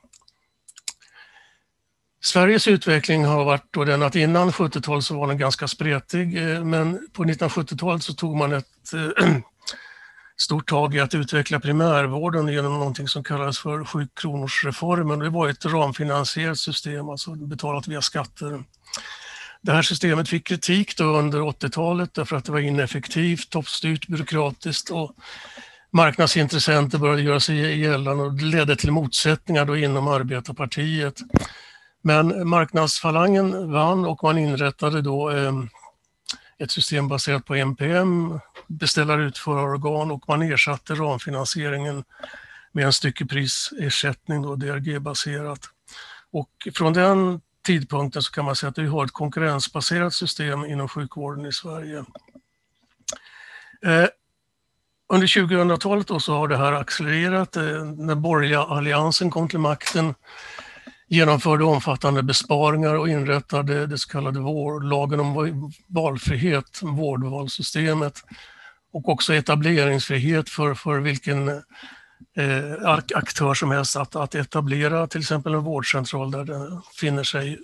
Sveriges utveckling har varit den att innan 70-talet så var den ganska spretig, eh, men på 1970-talet så tog man ett eh, stort tag i att utveckla primärvården genom någonting som kallas för sjukronorsreformen. Det var ett ramfinansierat system, alltså betalat via skatter. Det här systemet fick kritik under 80-talet därför att det var ineffektivt, toppstyrt, byråkratiskt och marknadsintressenter började göra sig gällande och det ledde till motsättningar då inom arbetarpartiet. Men marknadsfalangen vann och man inrättade då eh, ett system baserat på NPM, beställarutförarorgan och man ersatte ramfinansieringen med en styckeprisersättning, DRG-baserat. Och från den tidpunkten så kan man säga att vi har ett konkurrensbaserat system inom sjukvården i Sverige. Eh, under 2000-talet så har det här accelererat. Eh, när borgerliga alliansen kom till makten genomförde omfattande besparingar och inrättade det så kallade lagen om valfrihet, vårdvalssystemet och också etableringsfrihet för, för vilken eh, aktör som helst att, att etablera till exempel en vårdcentral där, den finner sig,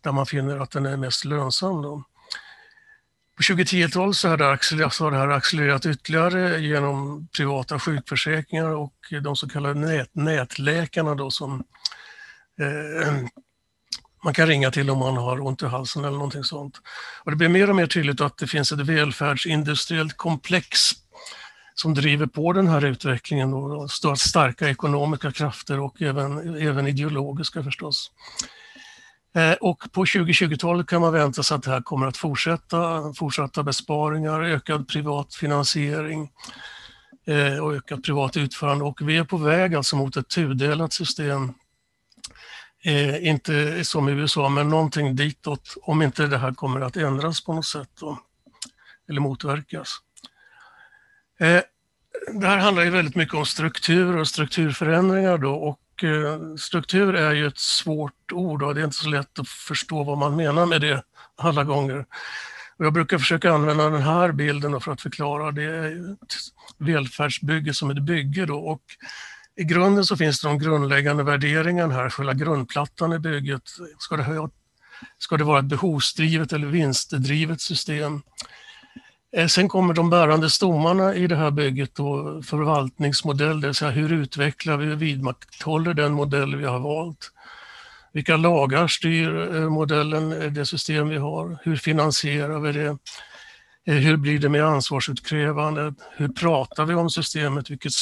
där man finner att den är mest lönsam. Då. På 2010-talet så, så har det här accelererat ytterligare genom privata sjukförsäkringar och de så kallade nät, nätläkarna då som eh, man kan ringa till om man har ont i halsen eller någonting sånt. Och det blir mer och mer tydligt att det finns ett välfärdsindustriellt komplex som driver på den här utvecklingen och starka ekonomiska krafter och även, även ideologiska förstås. Eh, och på 2020-talet kan man vänta sig att det här kommer att fortsätta, fortsatta besparingar, ökad privat finansiering eh, och ökat privat utförande och vi är på väg alltså mot ett tudelat system Eh, inte som i USA, men någonting ditåt om inte det här kommer att ändras på något sätt då, eller motverkas. Eh, det här handlar ju väldigt mycket om struktur och strukturförändringar då och eh, struktur är ju ett svårt ord och det är inte så lätt att förstå vad man menar med det alla gånger. Och jag brukar försöka använda den här bilden för att förklara. Det är ett välfärdsbygge som ett bygge då och i grunden så finns det de grundläggande värderingarna här, själva grundplattan i bygget. Ska det, ha, ska det vara ett behovsdrivet eller vinstdrivet system? Eh, sen kommer de bärande stommarna i det här bygget, då, förvaltningsmodell, det vill säga hur utvecklar vi och vidmakthåller den modell vi har valt? Vilka lagar styr eh, modellen, eh, det system vi har? Hur finansierar vi det? Hur blir det med ansvarsutkrävande? Hur pratar vi om systemet? Vilket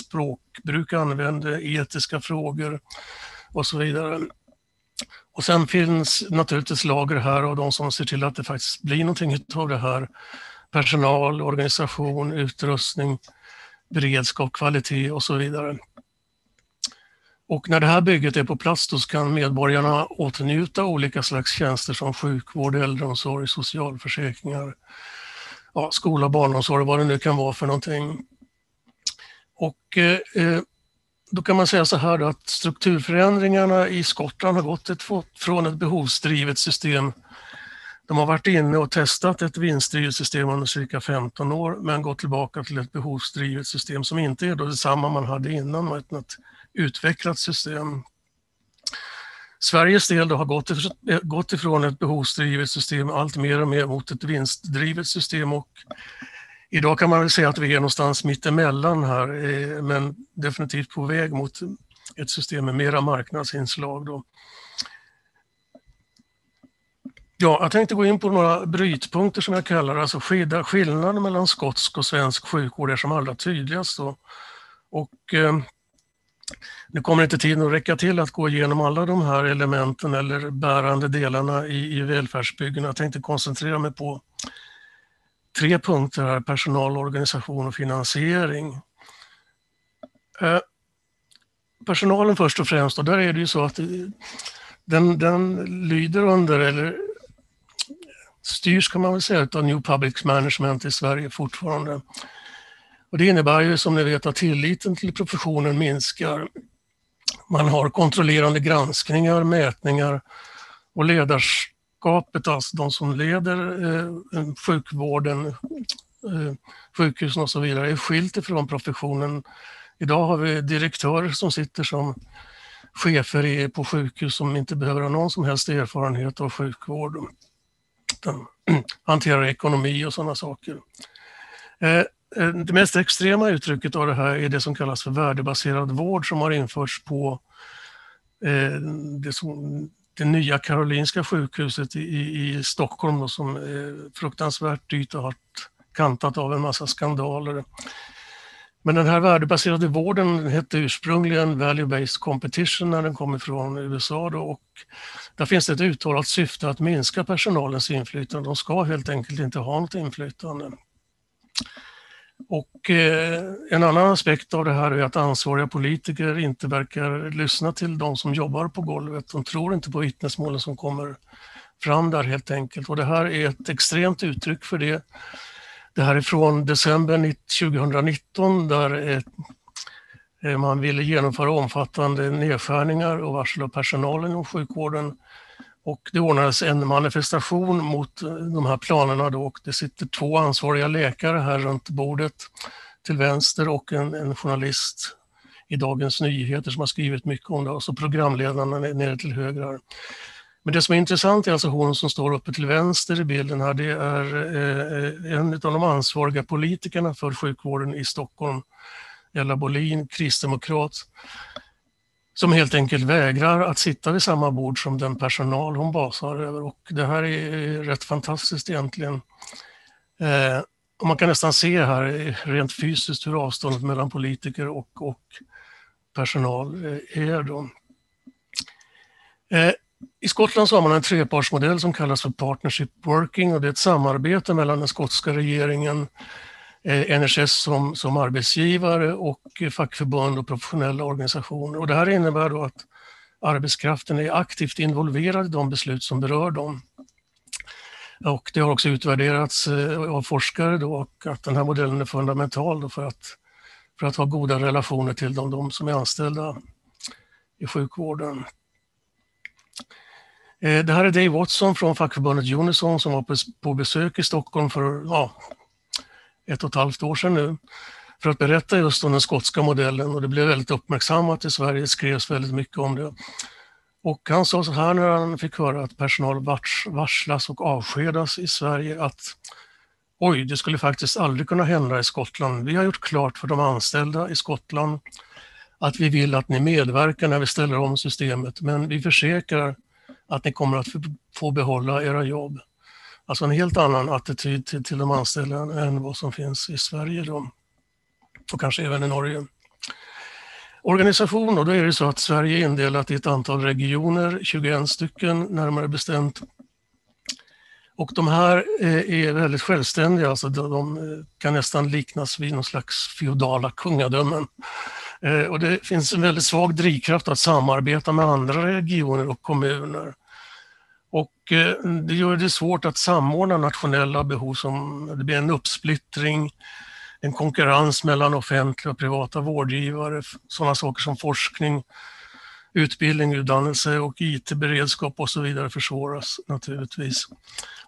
språkbruk använder? Etiska frågor och så vidare. Och sen finns naturligtvis lager här av de som ser till att det faktiskt blir någonting av det här. Personal, organisation, utrustning, beredskap, kvalitet och så vidare. Och när det här bygget är på plats då kan medborgarna åtnjuta olika slags tjänster som sjukvård, äldreomsorg, socialförsäkringar, ja, skola, barnomsorg, vad det nu kan vara för någonting. Och eh, eh då kan man säga så här att strukturförändringarna i Skottland har gått ett, från ett behovsdrivet system de har varit inne och testat ett vinstdrivet system under cirka 15 år men gått tillbaka till ett behovsdrivet system som inte är då detsamma man hade innan, utan ett utvecklat system. Sveriges del då har gått, gått ifrån ett behovsdrivet system allt mer och mer mot ett vinstdrivet system och idag kan man väl säga att vi är någonstans mittemellan här eh, men definitivt på väg mot ett system med mera marknadsinslag. Då. Ja, jag tänkte gå in på några brytpunkter som jag kallar alltså skillnaden mellan skotsk och svensk sjukvård är som allra tydligast. Då. Och, eh, nu kommer inte tiden att räcka till att gå igenom alla de här elementen eller bärande delarna i, i välfärdsbyggen. Jag tänkte koncentrera mig på tre punkter här, personal, organisation och finansiering. Eh, personalen först och främst, och där är det ju så att den, den lyder under, eller styrs kan man väl säga av New Public Management i Sverige fortfarande. Och det innebär ju som ni vet att tilliten till professionen minskar. Man har kontrollerande granskningar, mätningar och ledarskapet, alltså de som leder eh, sjukvården, eh, sjukhusen vidare, är skilt ifrån professionen. Idag har vi direktörer som sitter som chefer på sjukhus som inte behöver ha någon som helst erfarenhet av sjukvård makten, hanterar ekonomi och sådana saker. Eh, eh, det mest extrema uttrycket av det här är det som kallas för värdebaserad vård som har införts på eh, det, som, det nya Karolinska sjukhuset i, i Stockholm då, som är fruktansvärt dyrt och har kantat av en massa skandaler. Men den här värdebaserade vården hette ursprungligen Value-Based Competition när den kom ifrån USA då, och där finns det ett uttalat syfte att minska personalens inflytande. De ska helt enkelt inte ha något inflytande. Och eh, en annan aspekt av det här är att ansvariga politiker inte verkar lyssna till de som jobbar på golvet. De tror inte på vittnesmålen som kommer fram där helt enkelt. Och det här är ett extremt uttryck för det. Det här är från december 2019 där eh, man ville genomföra omfattande nedskärningar och varsel av personalen inom sjukvården. Och det ordnades en manifestation mot eh, de här planerna då och det sitter två ansvariga läkare här runt bordet till vänster och en, en journalist i Dagens Nyheter som har skrivit mycket om det och så programledarna nere till höger här. Men det som är intressant är alltså hon som står uppe till vänster i bilden här. Det är eh, en av de ansvariga politikerna för sjukvården i Stockholm, Ella Bolin, kristdemokrat, som helt enkelt vägrar att sitta vid samma bord som den personal hon basar över. Och det här är rätt fantastiskt egentligen. Eh, och man kan nästan se här rent fysiskt hur avståndet mellan politiker och, och personal eh, är. Då. Eh, i Skottland så har man en trepartsmodell som kallas för Partnership Working och det är ett samarbete mellan den skotska regeringen, eh, NHS som, som arbetsgivare och fackförbund och professionella organisationer. Och det här innebär då att arbetskraften är aktivt involverad i de beslut som berör dem. Och det har också utvärderats eh, av forskare då och att den här modellen är fundamental för att, för att ha goda relationer till de, de som är anställda i sjukvården. Eh, det här är Dave Watson från fackförbundet Unison som var på besök i Stockholm för ja, ett och ett halvt år sedan nu för att berätta just om den skotska modellen och det blev väldigt uppmärksammat i Sverige, det skrevs väldigt mycket om det. Och han sa så här när han fick höra att personal varslas och avskedas i Sverige att oj, det skulle faktiskt aldrig kunna hända i Skottland. Vi har gjort klart för de anställda i Skottland att vi vill att ni medverkar när vi ställer om systemet, men vi försäkrar att ni kommer att få behålla era jobb. Alltså en helt annan attityd till, till de anställda än vad som finns i Sverige då. och kanske även i Norge. Organisation, och då är det så att Sverige är indelat i ett antal regioner, 21 stycken närmare bestämt. Och de här eh, är väldigt självständiga, alltså de kan nästan liknas vid någon slags feodala kungadömen. Eh, och det finns en väldigt svag drivkraft att samarbeta med andra regioner och kommuner. Och eh, det gör det svårt att samordna nationella behov som det blir en uppsplittring, en konkurrens mellan offentliga och privata vårdgivare, sådana saker som forskning, utbildning, utdannelse och IT-beredskap och så vidare försvåras naturligtvis.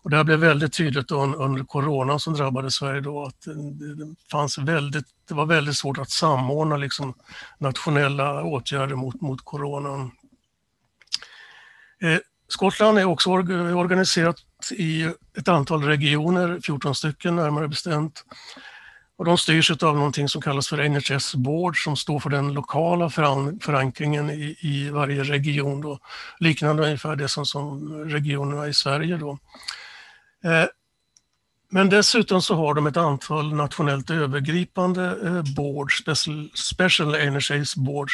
Och det här blev väldigt tydligt under corona som drabbade Sverige då att det, fanns väldigt, det var väldigt svårt att samordna liksom nationella åtgärder mot, mot coronan. Eh, Skottland är också organiserat i ett antal regioner, 14 stycken närmare bestämt. Och de styrs av någonting som kallas för NHS Board som står för den lokala förankringen i, i varje region. Då. Liknande ungefär det som, som regionerna i Sverige. Då. Eh, men dessutom så har de ett antal nationellt övergripande eh, boards, special, special NHS boards,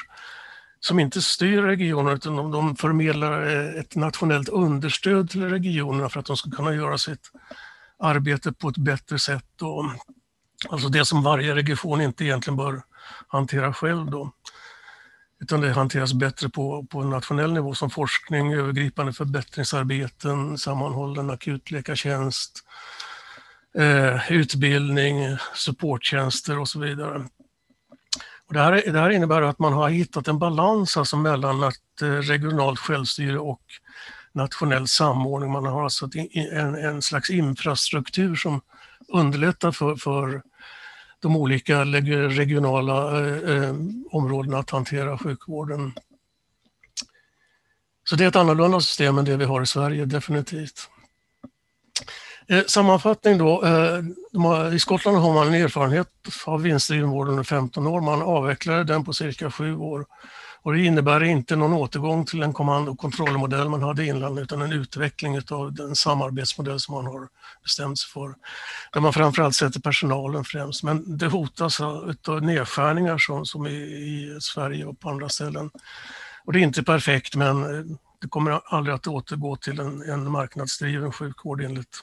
som inte styr regionerna utan de, de förmedlar eh, ett nationellt understöd till regionerna för att de ska kunna göra sitt arbete på ett bättre sätt. Och, alltså det som varje region inte egentligen bör hantera själv. Då. Utan det hanteras bättre på, på nationell nivå som forskning, övergripande förbättringsarbeten, sammanhållen akutläkartjänst, eh, utbildning, supporttjänster och så vidare. Och det, här, det här innebär att man har hittat en balans alltså mellan att, eh, regionalt självstyre och nationell samordning. Man har alltså en, en slags infrastruktur som underlättar för, för de olika regionala eh, eh, områdena att hantera sjukvården. Så det är ett annorlunda system än det vi har i Sverige, definitivt. Eh, sammanfattning då. Eh, I Skottland har man en erfarenhet av vinstdriven vård under 15 år. Man avvecklade den på cirka sju år. Och det innebär inte någon återgång till en kommando och kontrollmodell man hade innan utan en utveckling av den samarbetsmodell som man har bestämt sig för. Där man framförallt sätter personalen främst. Men det hotas av nedskärningar som, som i, Sverige och på andra ställen. Och det är inte perfekt men det kommer aldrig att återgå till en, en marknadsdriven sjukvård enligt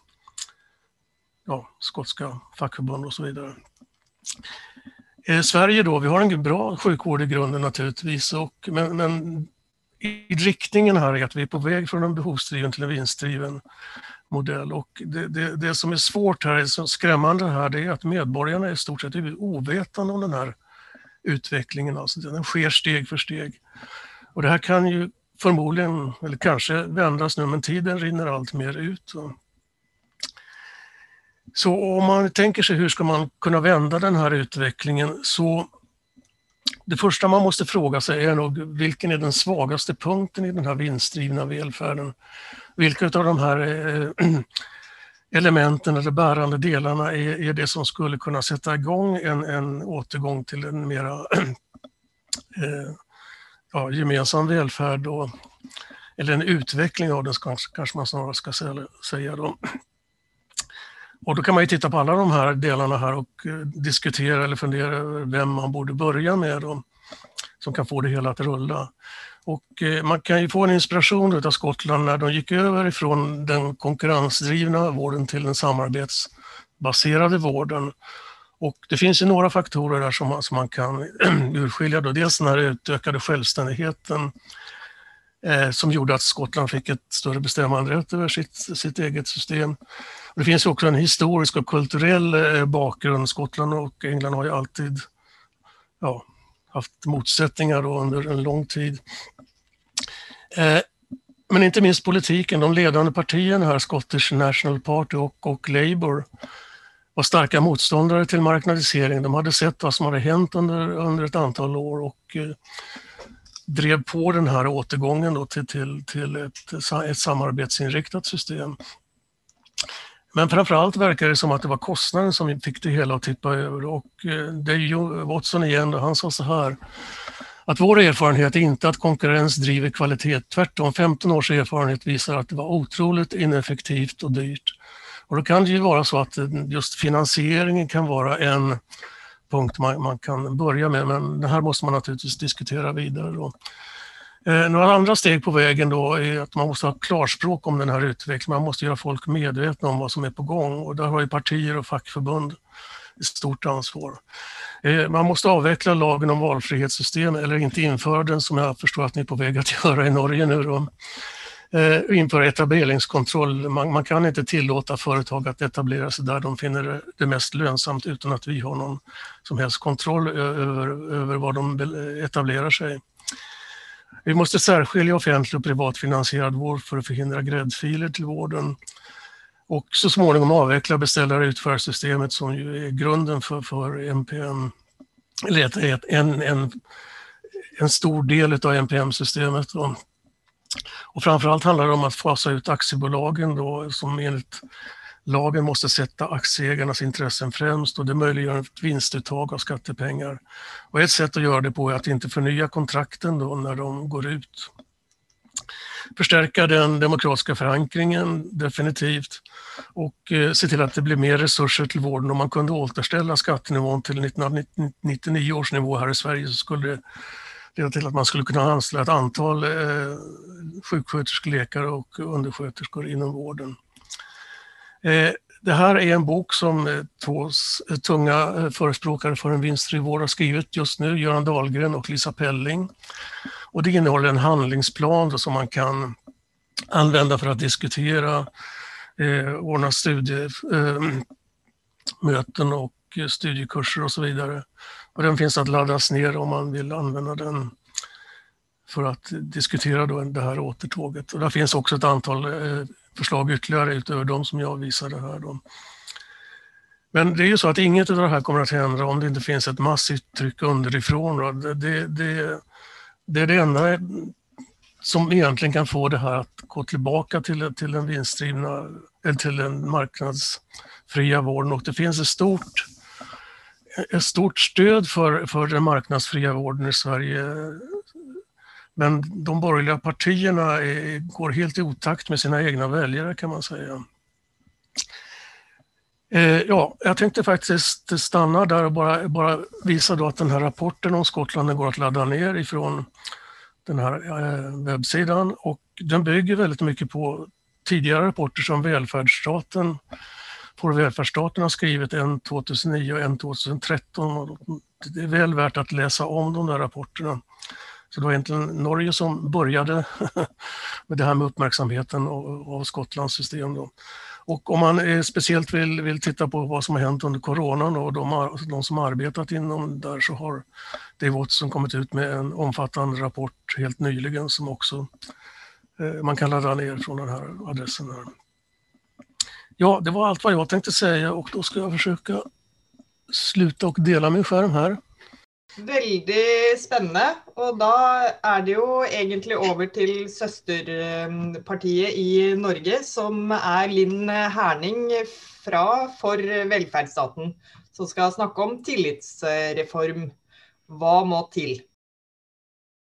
ja, skotska fackförbund och så vidare. Eh, Sverige då, vi har en bra sjukvård i grunden naturligtvis, och, men, men i riktningen här är att vi är på väg från en behovsdriven till en vinstdriven modell. Och det, det, det som är svårt här, som skrämmande här, det är att medborgarna i stort sett är ovetande om den här utvecklingen. Alltså den sker steg för steg. Och det här kan ju förmodligen, eller kanske vändas nu, men tiden rinner allt mer ut. Så om man tänker sig hur ska man kunna vända den här utvecklingen så det första man måste fråga sig är nog vilken är den svagaste punkten i den här vinstdrivna välfärden? Vilka av de här eh, elementen eller bärande delarna är, är det som skulle kunna sätta igång en, en återgång till en mera eh, ja, gemensam välfärd och, eller en utveckling av den kanske, kanske man snarare ska säga. Då. Och då kan man ju titta på alla de här delarna här och eh, diskutera eller fundera över vem man borde börja med då, som kan få det hela att rulla. Och eh, man kan ju få en inspiration av Skottland när de gick över ifrån den konkurrensdrivna vården till den samarbetsbaserade vården. Och det finns ju några faktorer där som man, som man kan urskilja. Då. Dels den här utökade självständigheten eh, som gjorde att Skottland fick ett större bestämmanderätt över sitt, sitt eget system. Det finns också en historisk och kulturell eh, bakgrund. Skottland och England har ju alltid ja, haft motsättningar under en lång tid. Eh, men inte minst politiken, de ledande partierna här, Scottish National Party och, och Labour, var starka motståndare till marknadisering. De hade sett vad som hade hänt under, under ett antal år och eh, drev på den här återgången då till, till, till ett, ett samarbetsinriktat system. Men framförallt verkar det som att det var kostnaden som fick det hela att tippa över och eh, det är Watson igen han sa så här att vår erfarenhet är inte att konkurrens driver kvalitet. Tvärtom, 15 års erfarenhet visar att det var otroligt ineffektivt och dyrt. Och då kan det ju vara så att just finansieringen kan vara en punkt man, man kan börja med, men det här måste man naturligtvis diskutera vidare. Då. Eh, några andra steg på vägen då är att man måste ha klarspråk om den här utvecklingen. Man måste göra folk medvetna om vad som är på gång och där har ju partier och fackförbund ett stort ansvar. Eh, man måste avveckla lagen om valfrihetssystem eller inte införa den som jag förstår att ni är på väg att göra i Norge nu. Då. Eh, införa etableringskontroll. Man, man, kan inte tillåta företag att etablera sig där de finner det mest lönsamt utan att vi har någon som helst kontroll över, över var de etablerar sig. Vi måste särskilja offentlig och privatfinansierad vård för att förhindra gräddfiler till vården och så småningom avveckla beställare utförarsystemet som ju är grunden för, för NPM, eller en, en, en stor del av NPM-systemet. Och framförallt handlar det om att fasa ut aktiebolagen då, som enligt lagen måste sätta aktieägarnas intressen främst och det möjliggör ett vinstuttag av skattepengar. Och ett sätt att göra det på är att inte förnya kontrakten då när de går ut. Förstärka den demokratiska förankringen definitivt och eh, se till att det blir mer resurser till vården. Om man kunde återställa skattenivån till 1999 års nivå här i Sverige så skulle det leda till att man skulle kunna anställa ett antal eh, sjuksköterskor, läkare och undersköterskor inom vården. Eh, det här är en bok som eh, två tunga förespråkare för en vinstfri vård har skrivit just nu, Göran Dahlgren och Lisa Pelling. Och det innehåller en handlingsplan som man kan använda för att diskutera, eh, ordna studiemöten eh, och studiekurser och så vidare. Och den finns att laddas ner om man vill använda den för att diskutera då det här återtåget. Och där finns också ett antal eh, förslag ytterligare utöver de som jag visade här. Då. Men det är ju så att inget av det här kommer att hända om det inte finns ett massivt tryck underifrån. Det, det, det, det är det enda som egentligen kan få det här att gå tillbaka till, till den vinstdrivna, till den marknadsfria vården och det finns ett stort, ett stort stöd för, för den marknadsfria vården i Sverige. Men de borgerliga partierna är, går helt i otakt med sina egna väljare kan man säga. Eh, ja, jag tänkte faktiskt stanna där och bara, bara visa då att den här rapporten om Skottland går att ladda ner ifrån den här eh, webbsidan och den bygger väldigt mycket på tidigare rapporter som välfärdsstaten Vår välfärdsstaten har skrivit en 2009 och en 2013. Och det är väl värt att läsa om de där rapporterna. Så det var egentligen Norge som började med det här med uppmärksamheten av Skottlands system. Då. Och om man eh, speciellt vill, vill titta på vad som har hänt under coronan och de, de som arbetat inom där så har Dave Watson kommit ut med en omfattande rapport helt nyligen som också eh, man kan ladda ner från den här adressen. Här. Ja, det var allt vad jag tänkte säga och då ska jag försöka sluta och dela min skärm här. Veldig spennende. Og da er det jo egentlig over til søsterpartiet i Norge, som er Linn Herning fra For velferdsstaten, som skal snakke om tillitsreform. Hva må til?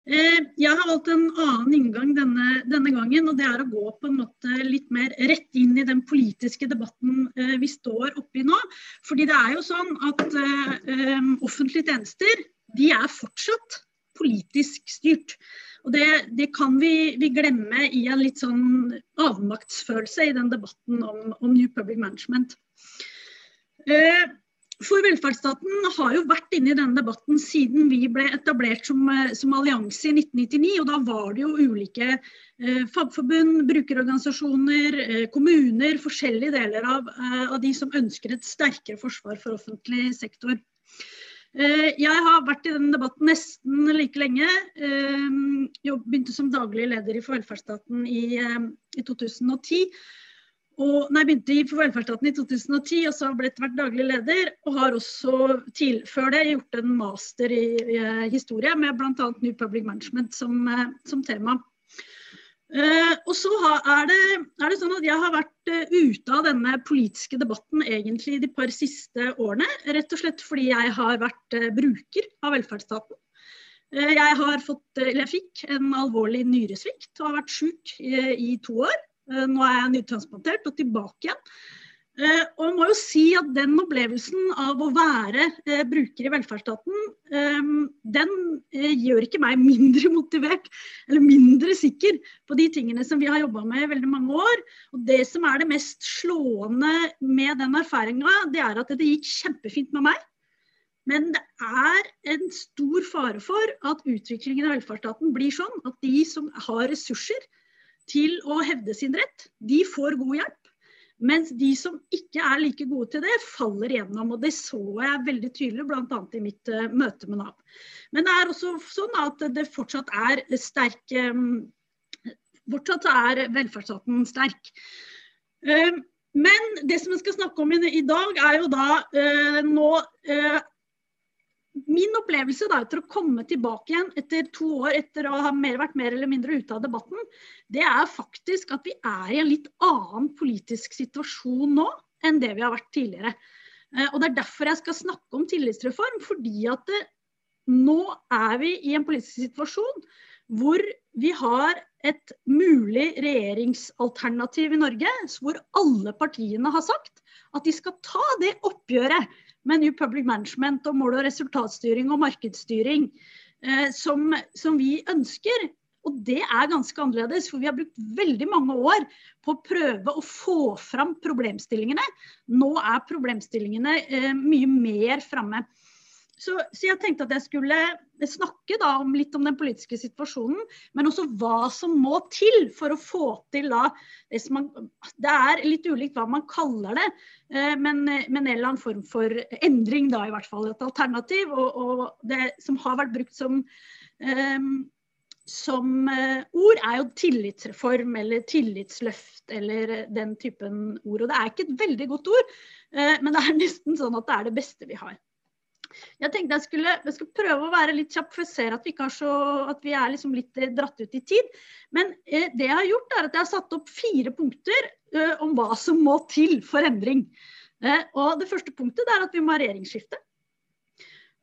Eh, jeg har valgt en annen inngang denne, denne, gangen, og det er å gå på en måte litt mer rett inn i den politiske debatten eh, vi står oppe i nå. Fordi det er jo sånn at uh, offentlige tjenester de er fortsatt politisk styrt. Og det, det kan vi, vi, glemme i en litt sånn avmaktsfølelse i den debatten om, om New Public Management. Eh, for velferdsstaten har jo vært inne i denne debatten siden vi ble etablert som, som allianse i 1999. og Da var det jo ulike eh, fagforbund, brukerorganisasjoner, eh, kommuner, forskjellige deler av, eh, av de som ønsker et sterkere forsvar for offentlig sektor. Eh, jeg har vært i denne debatten nesten like lenge. Eh, jeg begynte som daglig leder i For velferdsstaten i, eh, i 2010. Og, nei, begynte i velferdsstaten i 2010, og så har jeg vært daglig leder. Og har også til, før det gjort en master i, i historie med bl.a. New Public Management som, som tema. Uh, og så er det, er, det, sånn at Jeg har vært uh, ute av denne politiske debatten egentlig de par siste årene. Rett og slett fordi jeg har vært uh, bruker av velferdsstaten. jeg har fått, jeg fikk en alvorlig nyresvikt og har vært syk i, i to år. Nå er jeg nytransplantert og tilbake igjen. Uh, og må jo si at den opplevelsen av å være uh, bruker i velferdsstaten, den gjør ikke meg mindre motivert eller mindre sikker på de tingene som vi har jobba med i veldig mange år. Og det som er det mest slående med den erfaringa, det er at det gikk kjempefint med meg. Men det er en stor fare for at utviklingen i velferdsstaten blir sånn at de som har ressurser til å hevde sin rett, de får god hjelp. Mens de som ikke er like gode til det, faller igjennom. Og det så jeg veldig tydelig bl.a. i mitt uh, møte med Nav. Men det er også sånn at det fortsatt er sterk um, Fortsatt er velferdsstaten sterk. Uh, men det som jeg skal snakke om i, dag, er jo da nå min opplevelse da, etter å komme tilbake igjen etter to år etter å ha mer, vært mer eller mindre ute av debatten, det er faktisk at vi er i en litt annen politisk situasjon nå enn det vi har vært tidligere. Eh, og Det er derfor jeg skal snakke om tillitsreform. Fordi at det, nå er vi i en politisk situasjon hvor vi har et mulig regjeringsalternativ i Norge, hvor alle partiene har sagt at de skal ta det oppgjøret med New Public Management og mål- og resultatstyring og markedsstyring eh, som, som, vi ønsker. Og det er ganske annerledes, for vi har brukt veldig mange år på å prøve å få fram problemstillingene. Nå er problemstillingene eh, mye mer framme. Så, så, jeg tenkte at jeg skulle snakke da om litt om den politiske situasjonen, men også hva som må til for å få til da det som man Det er litt ulikt hva man kaller det, eh, men, men, en eller annen form for endring, da i hvert fall. Et alternativ. Og, og det som har vært brukt som um, som uh, ord er jo tillitsreform eller tillitsløft eller den typen ord. Og det er ikke et veldig godt ord, men det er nesten sånn at det er det beste vi har. Jeg tenkte jeg skulle, jeg skulle, prøve å være litt kjapp, for jeg ser at vi, så, at vi er liksom litt eh, dratt ut i tid. Men eh, det jeg har gjort, er at jeg har satt opp fire punkter eh, om hva som må til for endring. Eh, og Det første punktet er at vi må ha regjeringsskifte.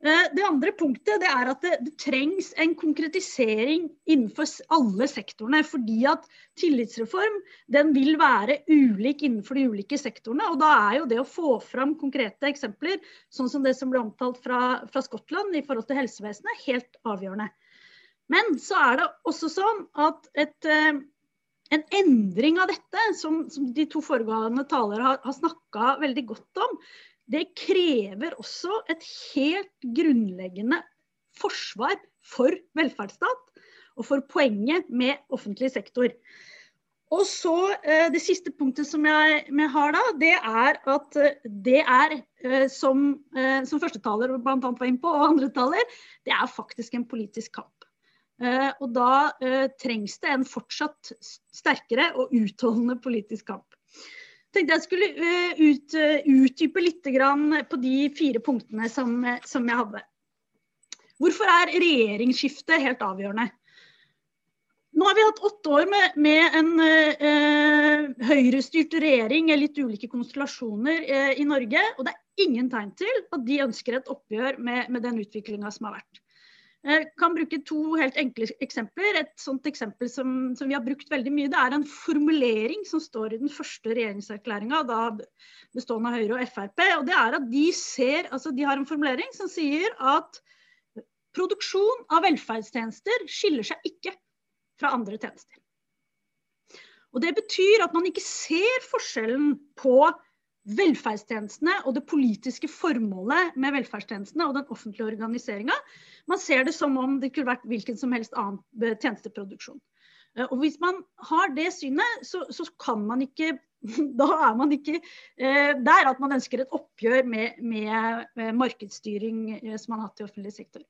Eh, det andre punktet det er at det, det, trengs en konkretisering innenfor alle sektorene. Fordi at tillitsreform den vil være ulik innenfor de ulike sektorene. Og da er jo det å få fram konkrete eksempler, sånn som det som ble omtalt fra, fra Skottland i forhold til helsevesenet, helt avgjørende. Men så er det også sånn at et, eh, en endring av dette, som, som de to foregående talere har, har snakka veldig godt om, det krever også et helt grunnleggende forsvar for velferdsstat og for poenget med offentlig sektor. Og så eh, Det siste punktet som jeg, har da, det er at eh, det er, eh, som, som første taler annet var inne på, og andre taler, det er faktisk en politisk kamp. Og da trengs det en fortsatt sterkere og utholdende politisk kamp tenkte jeg skulle uh, ut, uh, utdype litt på de fire punktene som, som, jeg hadde. Hvorfor er regjeringsskifte helt avgjørende? Nå har vi hatt åtte år med, med en eh, høyrestyrt regjering i litt ulike konstellasjoner i Norge. Og det er ingen tegn til at de ønsker et oppgjør med, med den utviklinga som har vært. Eh, kan bruke to helt enkle eksempler. Et sånt eksempel som, som, vi har brukt veldig mye, det er en formulering som står i den første regjeringserklæringa, bestående av Høyre og Frp. og det er at de, ser, altså de har en formulering som sier at produksjon av velferdstjenester skiller seg ikke fra andre tjenester. Og Det betyr at man ikke ser forskjellen på velferdstjenestene og det politiske formålet med velferdstjenestene og den offentlige organiseringa. Man ser det som om det kunne vært hvilken som helst annen eh, tjenesteproduksjon. Eh, og Hvis man har det synet, så, så kan man ikke Da er man ikke eh, der at man ønsker et oppgjør med, med, markedsstyring som man har hatt i offentlig sektor.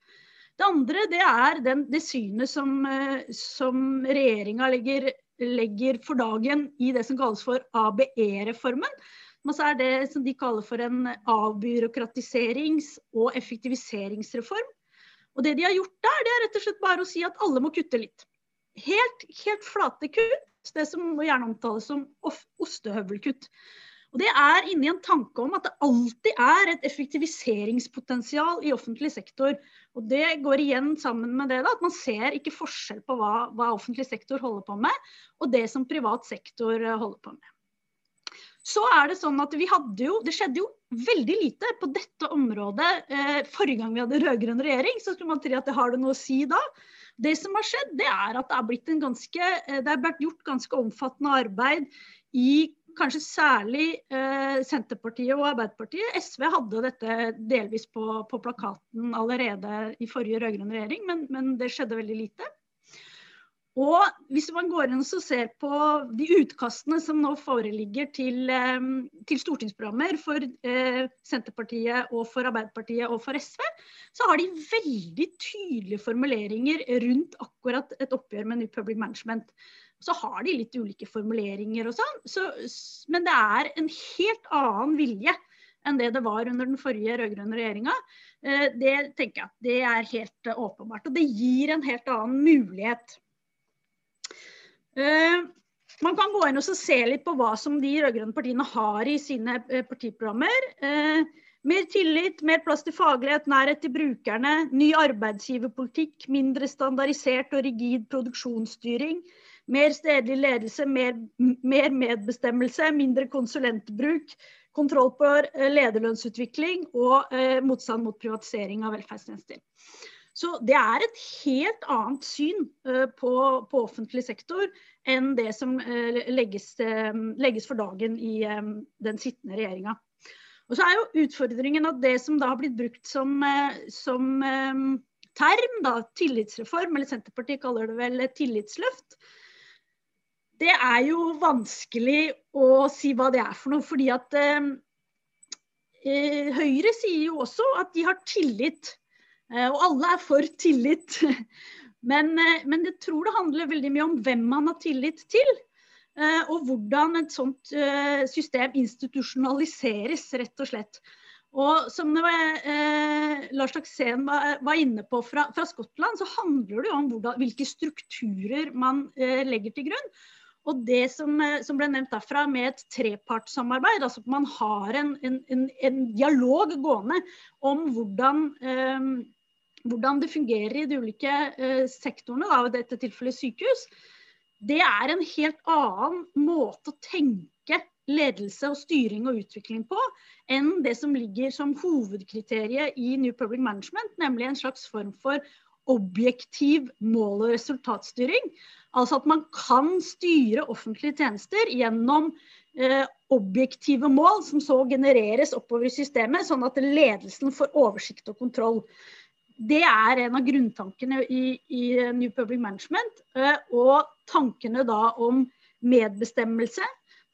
Det andre det er den, det synet som, som regjeringa legger, legger for dagen i det som kalles for ABE-reformen men så er det som de kaller for en avbyråkratiserings- og effektiviseringsreform. Og det de har gjort der, det er rett og slett bare å si at alle må kutte litt. Helt, helt flate kutt. Det som gjerne omtales som ostehøvelkutt. Og Det er inni en tanke om at det alltid er et effektiviseringspotensial i offentlig sektor. Og Det går igjen sammen med det da, at man ser ikke forskjell på hva, hva offentlig sektor holder på med, og det som privat sektor holder på med. Så er det sånn at vi hadde jo Det skjedde jo veldig lite på dette området eh, forrige gang vi hadde rød-grønn regjering. Så skulle man tro at det har det noe å si da. Det som har skjedd, det er at det er blitt en ganske eh, Det er blitt gjort ganske omfattende arbeid i kanskje særlig eh, Senterpartiet og Arbeiderpartiet. SV hadde dette delvis på, på plakaten allerede i forrige rød-grønn regjering, men, men det skjedde veldig lite. Og hvis man går inn og ser på de utkastene som nå foreligger til, eh, til stortingsprogrammer for eh, Senterpartiet og for Arbeiderpartiet og for SV, så har de veldig tydelige formuleringer rundt akkurat et oppgjør med New Public Management. Så har de litt ulike formuleringer og sånn, så, men det er en helt annen vilje enn det det var under den forrige rød-grønne. Eh, det tenker jeg det er helt åpenbart. Og det gir en helt annen mulighet Eh, man kan gå inn og se litt på hva som de rød-grønne partiene har i sine eh, partiprogrammer. Eh, mer tillit, mer plass til faglighet, nærhet til brukerne, ny arbeidsgiverpolitikk, mindre standardisert og rigid produksjonsstyring, mer stedlig ledelse, mer, mer medbestemmelse, mindre konsulentbruk, kontroll på lederlønnsutvikling og eh, motstand mot privatisering av velferdstjenester. Så det er et helt annet syn uh, på, på, offentlig sektor enn det som uh, legges, uh, legges, for dagen i den sittende regjeringa. Og så er jo utfordringen at det som da har blitt brukt som, som term, da, tillitsreform, eller Senterpartiet kaller det vel tillitsløft, det er jo vanskelig å si hva det er for noe. Fordi at Høyre sier jo også at de har tillit Eh, og alle er for tillit. Men, eh, men jeg tror det handler veldig mye om hvem man har tillit til. Eh, og hvordan et sånt system institusjonaliseres, rett og slett. Og som var, eh, Lars Taksen var, var, inne på fra, fra, Skottland, så handler det jo om hvordan, hvilke strukturer man eh, legger til grunn. Og det som, som, ble nevnt derfra med et trepartssamarbeid, altså at man har en, en, en, en dialog gående om hvordan eh, hvordan det fungerer i de ulike eh, sektorene, da, i dette tilfellet sykehus, det er en helt annen måte å tenke ledelse og styring og utvikling på enn det som ligger som hovedkriteriet i New Public Management, nemlig en slags form for objektiv mål- og resultatstyring. Altså at man kan styre offentlige tjenester gjennom eh, objektive mål som så genereres oppover i systemet, sånn at ledelsen får oversikt og kontroll det er en av grunntankene i, i New Public Management. Eh, og tankene da om medbestemmelse,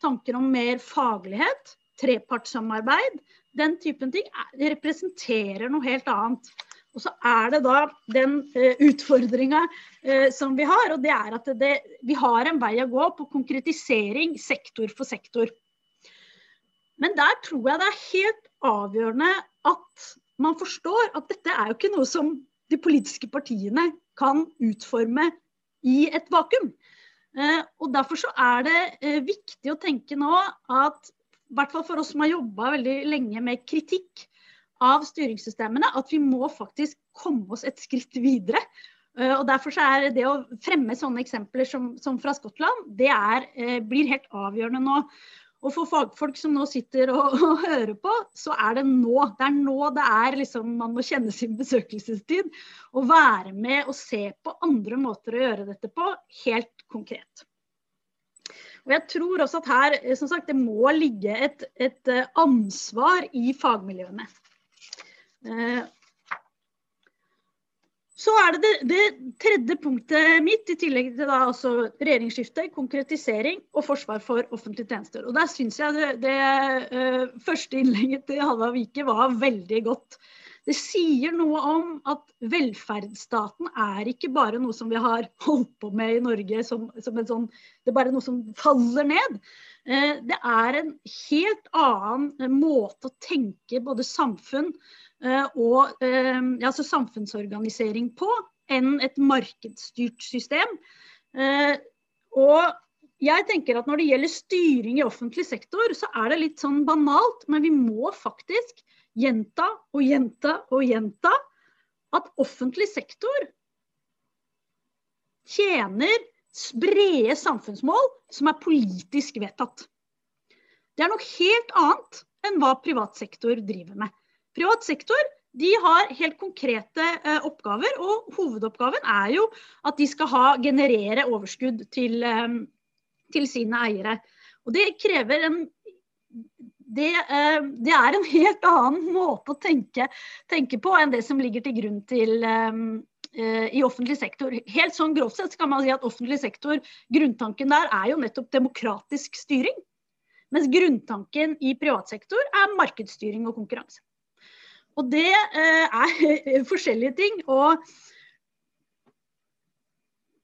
tanker om mer faglighet, trepartssamarbeid, den typen ting representerer noe helt annet. Og så er det da den eh, utfordringa eh, som vi har, og det er at det, vi har en vei å gå på konkretisering sektor for sektor. Men der tror jeg det er helt avgjørende at man forstår at dette er jo ikke noe som de politiske partiene kan utforme i et vakuum. Eh, og Derfor så er det eh, viktig å tenke nå at i hvert fall for oss som har jobba veldig lenge med kritikk av styringssystemene, at vi må faktisk komme oss et skritt videre. Uh, og Derfor er det å fremme sånne eksempler som, som fra Skottland, det er, uh, blir helt avgjørende nå. Og for fagfolk som nå sitter og, og, hører på, så er det nå. Det er nå det er liksom man må kjenne sin besøkelsestid. Og være med og se på andre måter å gjøre dette på, helt konkret. Og jeg tror også at her som sagt, det må ligge et, et eh, ansvar i fagmiljøene. Eh, så er det, det, det tredje punktet mitt, i tillegg til da også regjeringsskifte, konkretisering og forsvar for offentlige tjenester. Og Der syns jeg det, det uh, første innlegget til Halvard Vike var veldig godt. Det sier noe om at velferdsstaten er ikke bare noe som vi har holdt på med i Norge som, som en sånn Det er bare noe som faller ned. Uh, det er en helt annen måte å tenke både samfunn og eh, altså samfunnsorganisering på enn et markedsstyrt system. Eh, og jeg tenker at Når det gjelder styring i offentlig sektor, så er det litt sånn banalt, men vi må faktisk gjenta og gjenta og gjenta at offentlig sektor tjener brede samfunnsmål som er politisk vedtatt. Det er noe helt annet enn hva privat sektor driver med. Privat sektor de har helt konkrete eh, oppgaver, og hovedoppgaven er jo at de skal ha, generere overskudd til, eh, til sine eiere. Og det krever en det, eh, det, er en helt annen måte å tenke, tenke, på enn det som ligger til grunn til, eh, i offentlig sektor. Helt sånn grovt sett kan man si at offentlig sektor, grunntanken der er jo nettopp demokratisk styring. Mens grunntanken i privat sektor er markedsstyring og konkurranse. Og det eh, er forskjellige ting. Og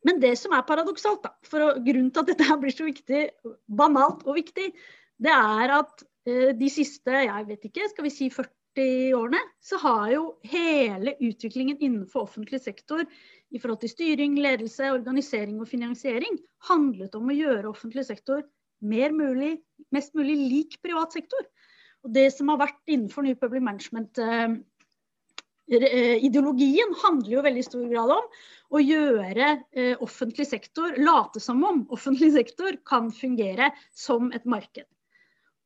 men det som er paradoksalt, da, for grunnen til at dette blir så viktig, banalt og viktig, det er at eh, de siste jeg vet ikke, skal vi si 40 årene, så har jo hele utviklingen innenfor offentlig sektor i forhold til styring, ledelse, organisering og finansiering handlet om å gjøre offentlig sektor mer mulig, mest mulig lik privat sektor. Og det som har vært innenfor New Public Management eh, eh, handler jo veldig stor grad om å gjøre eh, offentlig sektor, late som om offentlig sektor kan fungere som et marked.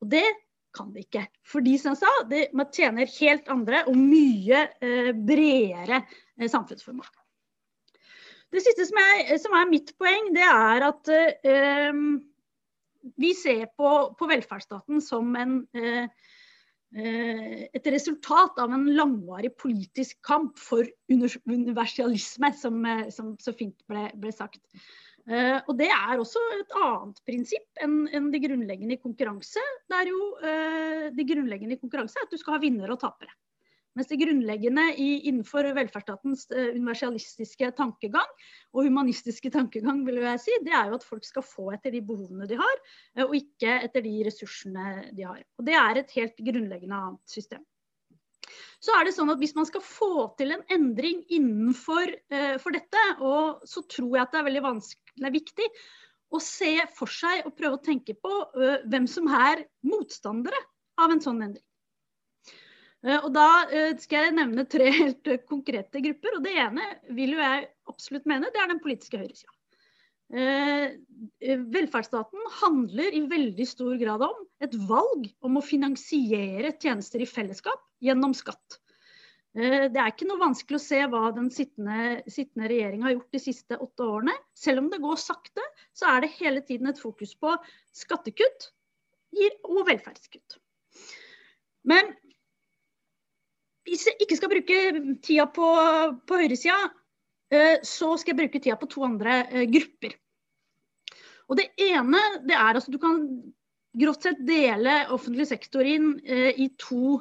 Og det kan det ikke. Fordi som jeg sa, det, man tjener helt andre og mye bredere samfunnsformål. Det siste som er, som er, mitt poeng, det er at eh, vi ser på, på, velferdsstaten som en, eh, eh, et resultat av en langvarig politisk kamp for universalisme, som, eh, som så fint ble, ble sagt. Uh, og Det er også et annet prinsipp enn, enn det grunnleggende i konkurranse. Det er jo uh, det grunnleggende i konkurranse er at du skal ha vinnere og tapere. Mens det grunnleggende i, innenfor velferdsstatens uh, universalistiske tankegang og humanistiske tankegang vil jeg si, det er jo at folk skal få etter de behovene de har, og ikke etter de ressursene de har. Og Det er et helt grunnleggende annet system så er det sånn at hvis man skal få til en endring innenfor uh, for dette, og så tror jeg at det er veldig vanskelig, det er viktig å se for seg og prøve å tenke på hvem som er motstandere av en sånn endring. Uh, og Da skal jeg nevne tre helt konkrete grupper. og Det ene vil jo jeg absolutt mene, det er den politiske høyresida. velferdsstaten handler i veldig stor grad om et valg om å finansiere tjenester i fellesskap gjennom skatt. Eh, det er ikke noe vanskelig å se hva den sittende, sittende regjering har gjort de siste åtte årene. Selv om det går sakte, så er det hele tiden et fokus på skattekutt og velferdskutt. Men ikke skal bruke tida på, på høyresida, eh, så skal jeg bruke tida på to andre eh, grupper. Og Det ene det er altså du kan grovt sett dele offentlig sektor inn eh, i to,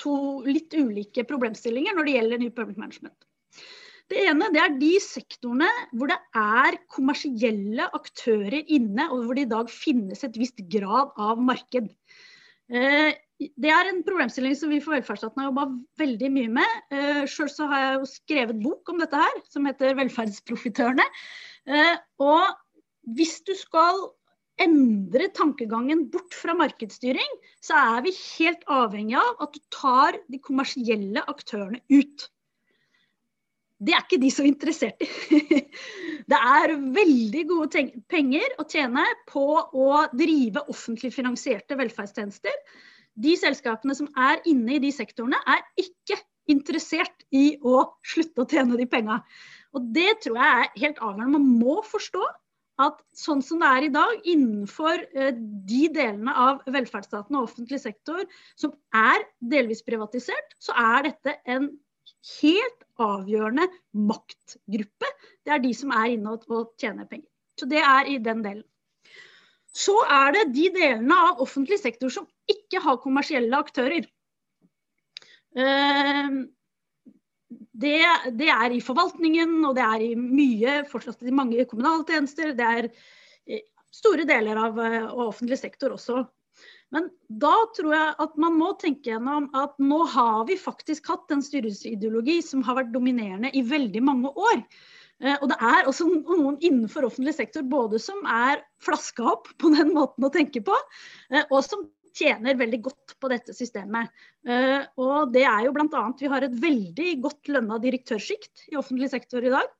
to, litt ulike problemstillinger når det gjelder New Public Management. Det ene det er de sektorene hvor det er kommersielle aktører inne, og hvor det i dag finnes et visst grad av marked. Eh, det er en problemstilling som vi for velferdsstaten har jobba veldig mye med. Eh, Sjøl så har jeg jo skrevet bok om dette her, som heter 'Velferdsprofitørene'. Eh, og hvis du skal endre tankegangen bort fra markedsstyring, så er vi helt avhengig av at du tar de kommersielle aktørene ut. Det er ikke de så interessert i. Det er veldig gode penger å tjene på å drive offentlig finansierte velferdstjenester. De selskapene som er inne i de sektorene, er ikke interessert i å slutte å tjene de penga. Og det tror jeg er helt avgjørende. Man må forstå at sånn som det er i dag, innenfor eh, de delene av velferdsstaten og offentlig sektor som er delvis privatisert, så er dette en helt avgjørende maktgruppe. Det er de som er inne og tjener penger. Så det er i den delen. Så er det de delene av offentlig sektor som ikke har kommersielle aktører. Uh, det, det, er i forvaltningen, og det er i mye, fortsatt i mange kommunale tjenester. Det er store deler av, av eh, offentlig sektor også. Men da tror jeg at man må tenke gjennom at nå har vi faktisk hatt en styringsideologi som har vært dominerende i veldig mange år. Eh, og det er også noen innenfor offentlig sektor både som er flaska opp på den måten å tenke på, eh, og som tjener veldig godt på dette systemet. Uh, og det er jo bl.a. vi har et veldig godt lønna direktørsjikt i offentlig sektor i dag.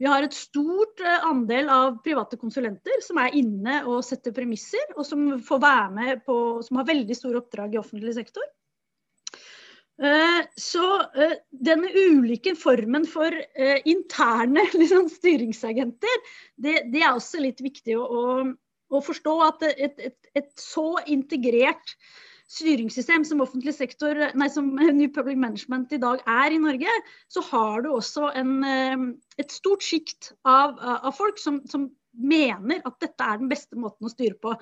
Vi har et stort eh, andel av private konsulenter som er inne og setter premisser, og som får være med på, som har veldig store oppdrag i offentlig sektor. Eh, så eh, denne ulike formen for interne liksom, styringsagenter, det, det, er også litt viktig å, å, forstå at et, et, et så integrert styringssystem som offentlig sektor, nei, som New Public Management i dag er i Norge, så har du også en, eh, et stort sjikt av, av, folk som, som, mener at dette er den beste måten å styre på.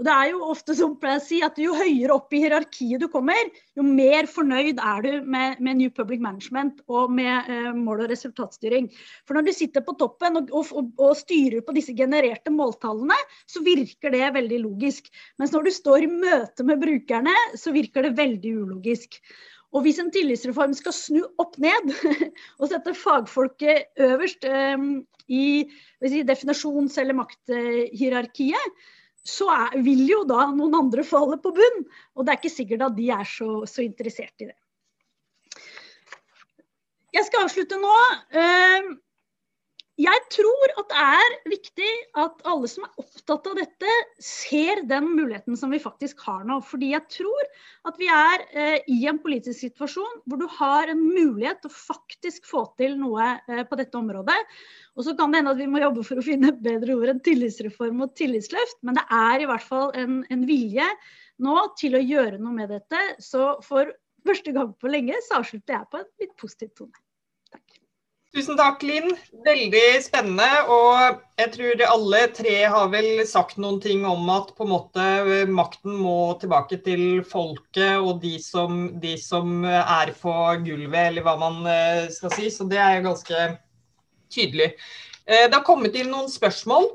Og det er jo ofte som jeg si, at Jo høyere opp i hierarkiet du kommer, jo mer fornøyd er du med, med New Public Management og med eh, mål- og resultatstyring. For når du sitter på toppen og, og, og, styrer på disse genererte måltallene, så virker det veldig logisk. Mens når du står i møte med brukerne, så virker det veldig ulogisk. Og hvis en tillitsreform skal snu opp ned og sette fagfolket øverst um, i si, definasjons- eller makthierarkiet, så er, vil jo da noen andre falle på bunn. Og det er ikke sikkert at de er så, så interessert i det. Jeg skal avslutte nå. Uh, jeg tror at det er viktig at alle som er opptatt av dette, ser den muligheten som vi faktisk har nå. Fordi jeg tror at vi er eh, i en politisk situasjon hvor du har en mulighet til å faktisk få til noe eh, på dette området. Og så kan det hende at vi må jobbe for å finne bedre ord enn tillitsreform og tillitsløft, men det er i hvert fall en, en vilje nå til å gjøre noe med dette. Så for første gang på lenge så avslutter jeg på en litt positiv tone. Tusen takk, Linn. Veldig spennende. Og jeg tror alle tre har vel sagt noen ting om at på en måte makten må tilbake til folket og de som, de som er på gulvet, eller hva man eh, skal si. Så det er jo ganske tydelig. Eh, det har kommet inn noen spørsmål.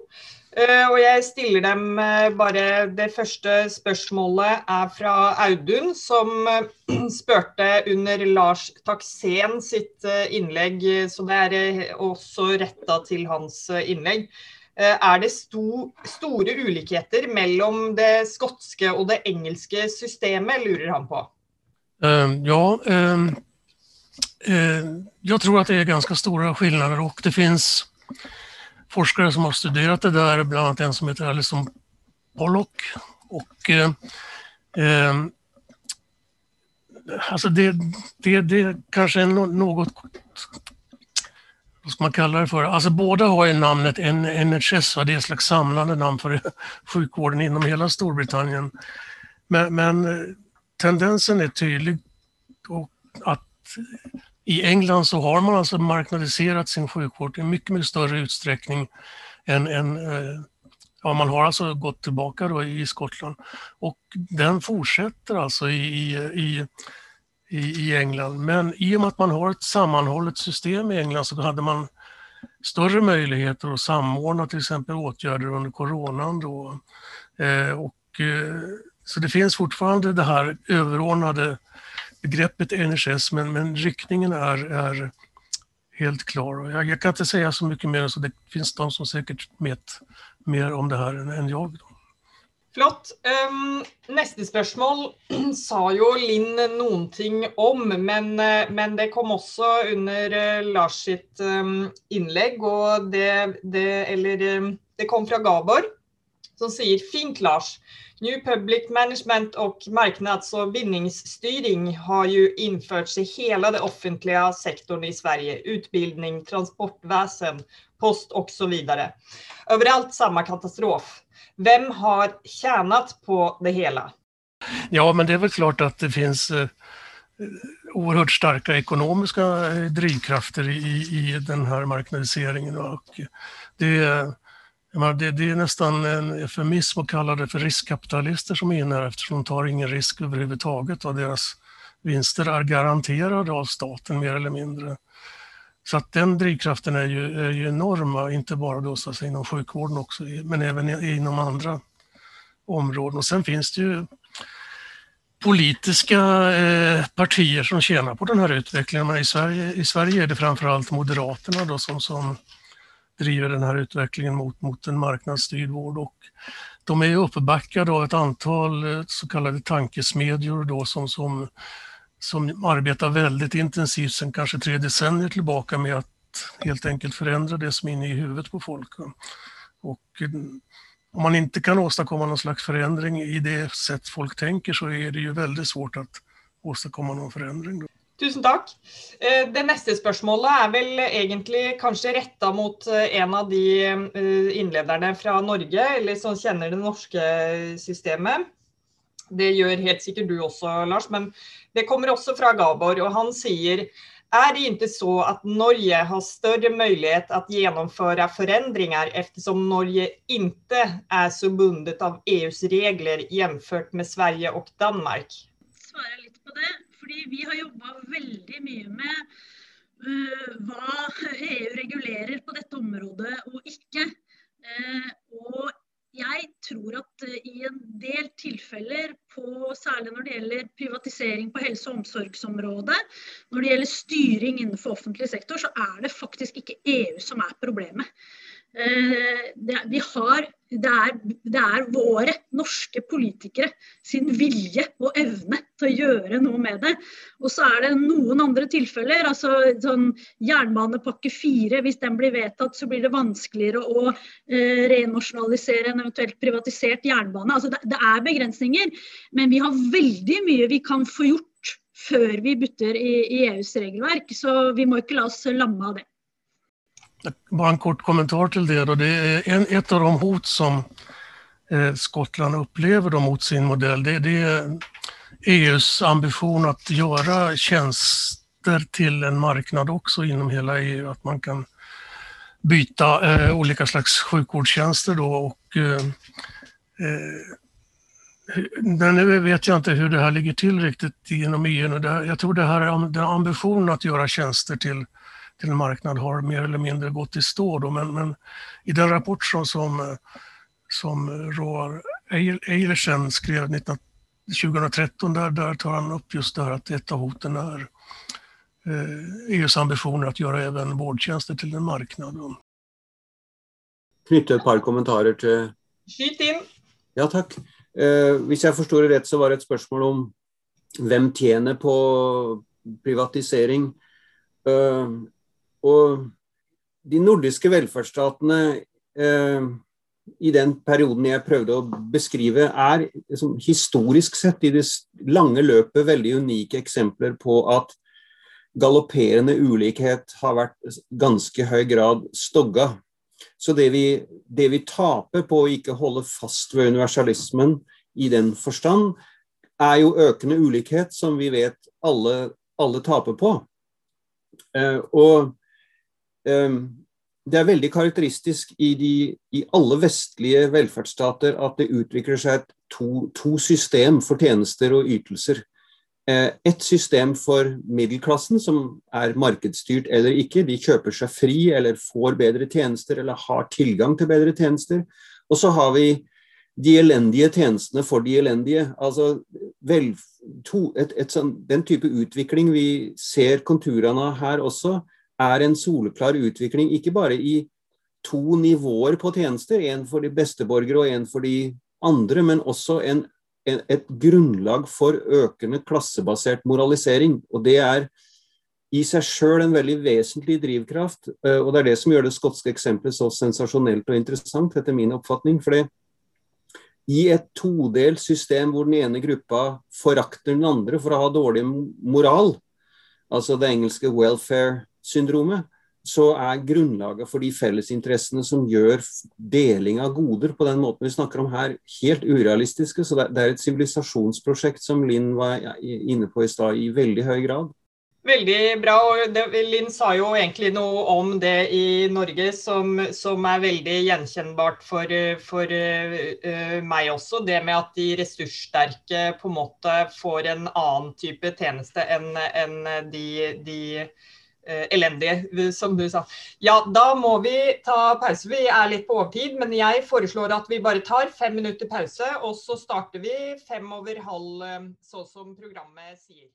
Uh, og jeg stiller dem uh, bare Det første spørsmålet er fra Audun, som uh, spurte under Lars Taksen sitt innlegg, så det er også retta til hans innlegg. er det sto, store ulikheter mellom det skotske og det engelske systemet, lurer han på? ja, jeg tror at det er ganske store forskjeller, og det finnes forskare som har studerat det där, bland annat en som heter Alison Pollock. Och, eh, eh, alltså det, det, det kanske är något, vad ska man kalla det för? Alltså båda har ju namnet NHS, det är ett slags samlande namn för sjukvården inom hela Storbritannien. Men, men eh, tendensen är tydlig och att i England så har man alltså marknadiserat sin sjukvård i mycket, mycket större utsträckning än, än eh, ja, man har alltså gått tillbaka då i Skottland. Och den fortsätter alltså i, i, i, i England. Men i och med att man har ett sammanhållet system i England så hade man större möjligheter att samordna till exempel under coronan. Då. Eh, och, eh, så det finns fortfarande det här överordnade begreppet NHS, men, men riktningen är, är helt klar. Jag, jag, kan inte säga så mycket mer, så det finns de som säkert vet mer om det her enn jeg. Flott. Um, neste spørsmål sa jo Linn noen ting om, men, eh, men det kom også under uh, Lars sitt um, innlegg. Og det, det, eller, um, det kom fra Gabor, som sier fint, Lars. New Public Management och marknads och vinningsstyrning har ju införts i hela det offentliga sektorn i Sverige. Utbildning, transportväsen, post och så vidare. Överallt samma katastrof. Vem har tjänat på det hela? Ja, men det är väl klart att det finns eh, oerhört starka ekonomiska eh, drivkrafter i, i den här marknadiseringen. Och menar, det, det, är nästan en eufemism att kalla det för riskkapitalister som är inne här eftersom de tar ingen risk överhuvudtaget och deras vinster är garanterade av staten mer eller mindre. Så att den drivkraften är ju, är ju enorma, inte bara då så säga, inom sjukvården också, men även inom andra områden. Och sen finns det ju politiska eh, partier som tjänar på den här utvecklingen. Men i, Sverige, I Sverige är det framförallt Moderaterna då som, som driver den här utvecklingen mot, mot en marknadsstyrd vård. Och de är uppbackade av ett antal eh, så kallade tankesmedjor då som, som, som arbetar väldigt intensivt sedan kanske tre decennier tillbaka med att helt enkelt förändra det som är inne i huvudet på folk. Och om man inte kan åstadkomma någon slags förändring i det sätt folk tänker så är det ju väldigt svårt att åstadkomma noen förändring. Då. Tusen takk. Eh, det neste spørsmålet er vel egentlig kanskje retta mot eh, en av de eh, innlederne fra Norge, eller som kjenner det norske systemet. Det gjør helt sikkert du også, Lars, men det kommer også fra Gabor. Og han sier er det ikke så at Norge har større mulighet at gjennomføre forandringer, eftersom Norge ikke er så bundet av EUs regler jämfört med Sverige og Danmark? Svarer litt på det, för vi har jobba veldig mye med uh, hva EU regulerer på dette området og ikke. Uh, og jeg tror at uh, i en del tilfeller, på, særlig når det gjelder privatisering på helse- og omsorgsområdet, når det gjelder styring innenfor offentlig sektor, så er det faktisk ikke EU som er problemet. Det, vi har, det, er, det er våre norske politikere sin vilje og evne til å gjøre noe med det. Og så er det noen andre tilfeller. altså sånn Jernbanepakke fire, hvis den blir vedtatt, så blir det vanskeligere å eh, renasjonalisere en eventuelt privatisert jernbane. altså det, det er begrensninger, men vi har veldig mye vi kan få gjort før vi bytter i, i EUs regelverk. Så vi må ikke la oss lamme av det. Bara en kort kommentar till det. Det är en, ett av de hot som eh, Skottland upplever då mot sin modell. Det, det är EUs ambition att göra tjänster till en marknad också inom hela EU. Att man kan byta eh, olika slags då och eh, eh, nu vet jag inte hur det här ligger till riktigt inom EU. Jag tror det här är ambitionen att göra tjänster till till en marknad har mer eller mindre gått i stå. Då. Men, men i den rapport som, som, som Roar Eilersen skrev 19, 2013, där, där tar han upp just det här att ett av hoten är eh, EUs ambitioner att göra även vårdtjänster till en marknad. Knytte et par kommentarer til Skyt inn. Ja, takk. Eh, hvis jeg forstår det rett, så var det et spørsmål om hvem tjener på privatisering. Eh, og de nordiske velferdsstatene eh, i den perioden jeg prøvde å beskrive, er liksom, historisk sett i det lange løpet veldig unike eksempler på at galopperende ulikhet har vært ganske høy grad stogga. Så det vi, det vi taper på å ikke holde fast ved universalismen i den forstand, er jo økende ulikhet, som vi vet alle, alle taper på. Eh, og det er veldig karakteristisk i, de, i alle vestlige velferdsstater at det utvikler seg to, to system for tjenester og ytelser. Eh, et system for middelklassen, som er markedsstyrt eller ikke. De kjøper seg fri eller får bedre tjenester eller har tilgang til bedre tjenester. Og så har vi de elendige tjenestene for de elendige. Altså vel, to, et, et sånn, Den type utvikling vi ser konturene av her også, er en soleklar utvikling, ikke bare i to nivåer på tjenester, en for de beste borgere og en for de andre, men også en, en, et grunnlag for økende klassebasert moralisering. Og det er i seg sjøl en veldig vesentlig drivkraft, eh, og det er det som gjør det skotske eksempelet så sensasjonelt og interessant, etter min oppfatning. for i et todelt system hvor den ene gruppa forakter den andre for å ha dårlig moral, altså det engelske welfare syndromet, så er grunnlaget for de fellesinteressene som gjør deling av goder på den måten vi snakker om her, helt urealistiske. Så det er et sivilisasjonsprosjekt som Linn var inne på i stad, i veldig høy grad. Veldig bra. og Linn sa jo egentlig noe om det i Norge som, som er veldig gjenkjennbart for, for uh, meg også. Det med at de ressurssterke på en måte får en annen type tjeneste enn en de, de eh, elendige, som du sa. Ja, da må vi ta pause. Vi er litt på overtid, men jeg foreslår at vi bare tar fem minutter pause, og så starter vi fem over halv, så sånn som programmet sier.